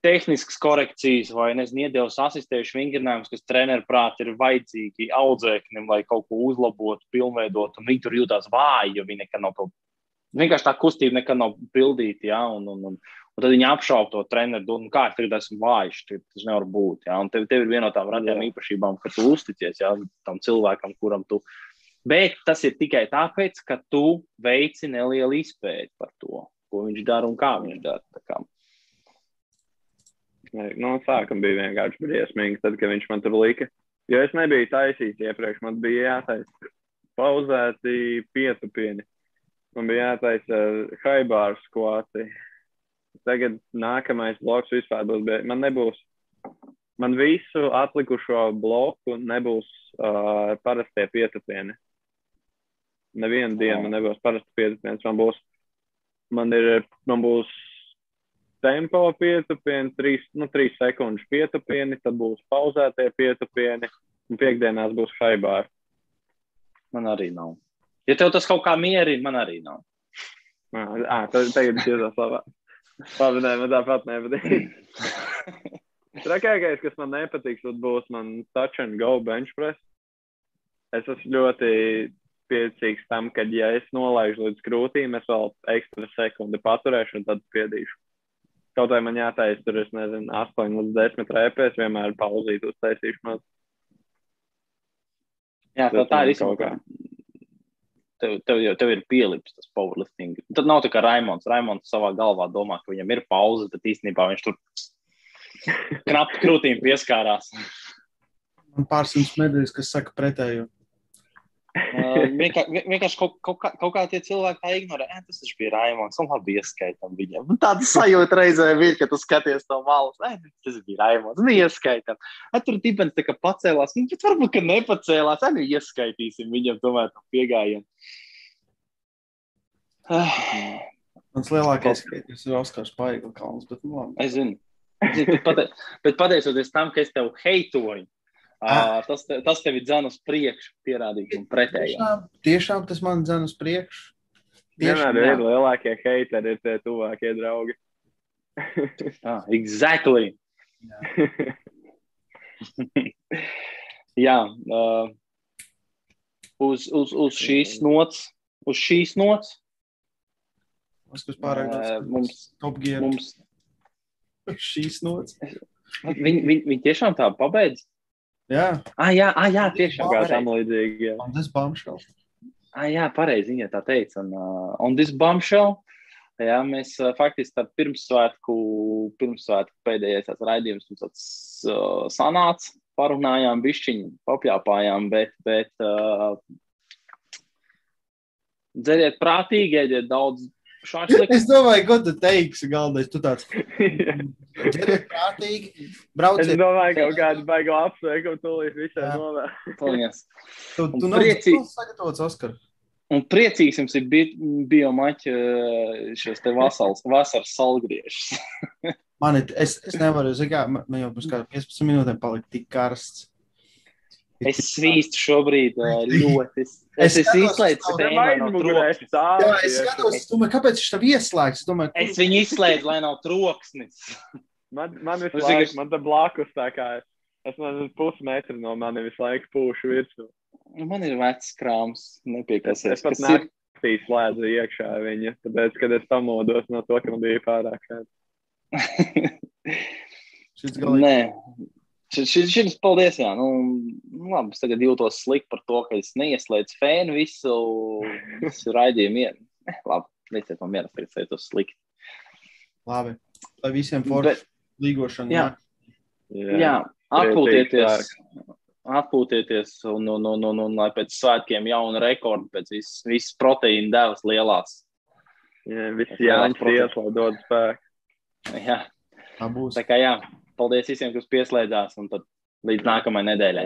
tehniskas korekcijas vai nezinu, iedevis asistējuši vingrinājumus, kas treneru prāt ir vajadzīgi audzēknim, lai kaut ko uzlabotu, pilnveidotu. Viņi tur jūtas vāji, jo viņi nekad nav to. Vienkārši tā kustība nekad nav pildīta. Ja? Un, un, un, un tad viņi apšauba to treneru, un kā tagad esmu vājš, tas nevar būt. Ja? Un tev, tev ir viena no tām radījām īpašībām, ka tu uzticies ja? tam cilvēkam, kuram tu. Bet tas ir tikai tāpēc, ka tu veici nelielu izpēti par to, ko viņš dara un kā viņš dara. Nu, sākuma bija vienkārši briesmīgi, tad, kad viņš man tur lika. Jo es nebiju taisīts iepriekš, man bija jātaisa pauzēti pietupieni. Man bija jātaisa haibāru skvāti. Tagad nākamais bloks vispār būs, bet man nebūs, man visu atlikušo bloku nebūs uh, parastie pietupieni. Nevienu dienu man nebūs parasti pietupiens, man būs, man ir, man būs tempo pietupieni, 3, nu, 3 sekundes pietupieni, tad būs pauzētie pietupieni, un piekdienās būs haibāri. Man arī nav. Ja tev tas kaut kā mierina, man arī nav. Ā, tad tagad es jūtos labāk. Labi, nē, man tāpat nepatīk. *laughs* Trakākais, kas man nepatiks, būs man touch and go bench press. es esmu ļoti priecīgs tam, ka, ja es nolaižu līdz krūtīm, es vēl ekstra sekundi paturēšu un tad spiedīšu. Kaut vai man jātaisa tur, es nezinu, 8 līdz 10 rēpēs, vienmēr pauzīt uztaisīšanos. Jā, tā, tā man ir īstenībā. Tev, tev, jau, tev ir pielips tas powerlifting. Tad nav tā kā Raimons. Raimons savā galvā domā, ka viņam ir pauze, bet īstenībā viņš tur *laughs* knapi krūtīm pieskārās. Man pārsimts medaļas, kas saka pretējo. Uh, vienkār, vien- vienkārši kaut, kaut, kā, kaut kā tie cilvēki tā ignorē. "Ē, Tas taču bija Raimons. Un labi, ieskaitam viņam. Un Tāda sajūta reizē ir, ka tu skaties to malu. "Ē, Tas bija Raimons. Nu, ieskaitam. Ē, Tur tipens tā kā pacēlās. Nu, bet varbūt, ka nepacēlās. Ē, nu, ieskaitīsim viņam tomēr to piegājienu. Ah, Mans lielākais skatījums ir Oskars Paigla kalns, bet nu labi. Es zinu. Es zinu, bet pate- Bet pateicoties tam, ka es tev heitoju. Uh, tas, te, tas tevi dzēna uz priekšu, pierādīt man pretēji. Tiešām, tiešām tas man dzen uz priekšu. Vienmēr jā. ir lielākie heiteri, ir tie tuvākie draugi. *laughs* Ah, exactly. Jā, uh, uz, uz, uz šīs nots, uz šīs nots Oskars pārāk uh, daudz. mums, Top gear. mums *laughs* Šīs nots. viņi, viņi, viņi tiešām tā pabeidz. Jā, Ah, jā, ah, jā tiešām. Kā tam līdzīgi. un tas bombshell. Ah, jā, pareizi viņa tā teica. Un, uh, un this bombshell, jā, mēs uh, faktiski tad pirmsvētku, pirmsvētku pēdējais raidījums mums tāds uh, sanāca, parunājām bišķiņu, papļāpājām, bet, bet uh, dzeriet prātīgi, ēdiet daudz šāšliku. Es domāju, ko tu teiksi, galvenais. Tu tāds *laughs* prātīgi, Es brauciet. domāju, ka kaut kāda baiga apsveikuma tūlīt visai Jā. novēr. Paldies. Tu, tu nav priecīgi. sagatavots, Oskar. Un priecīgs jums ir bi biomaķa šos te vasaras, vasaras salgriežus. *laughs* Man ir, es, es nevaru, zinu, kā, man jau kāda 15 minūtēm palika tik karsts. Es svīstu šobrīd ļoti. Es, Es es mugurē troksnis. stāv? Jā, es skatos, es domāju, kāpēc viņš tam ieslēgts. Es domāju, Es viņu izslēdzu, lai nav troksnis. *laughs* Man, man visu Es laiku, vienkārši- man te blakus tā kā, es nezinu, pusmetru no mani visu laiku pūšu virsū. Man ir vecs krāms, Es, nepiekasies. es pat ir- naktī slēdzu iekšā viņa, tāpēc, kad es pamodos no to, ka man bija pārāk *laughs* *laughs* šis galīgi. Nē, šis, šis, paldies. Jā, nu, nu, labi, es tagad jūtos slikti par to, ka es neieslēdzu fēnu visu, visu raidījumu. Ie- *laughs* Eh, Labi, lieciet man mierā, tagad es jūtos slikti. Labi. Lai visiem forši līgošana. Jā. Jā, atpūtieties. Atpūtieties un, un, un, un, un lai pēc svētkiem jaunu rekordu, pēc visas, visas proteīna devas lielās. jā Jānis saprotu. ies, lai dod spēku. Jā, Tā būs. tā kā jā, paldies visiem, kas pieslēdzās un tad līdz nākamajai nedēļai.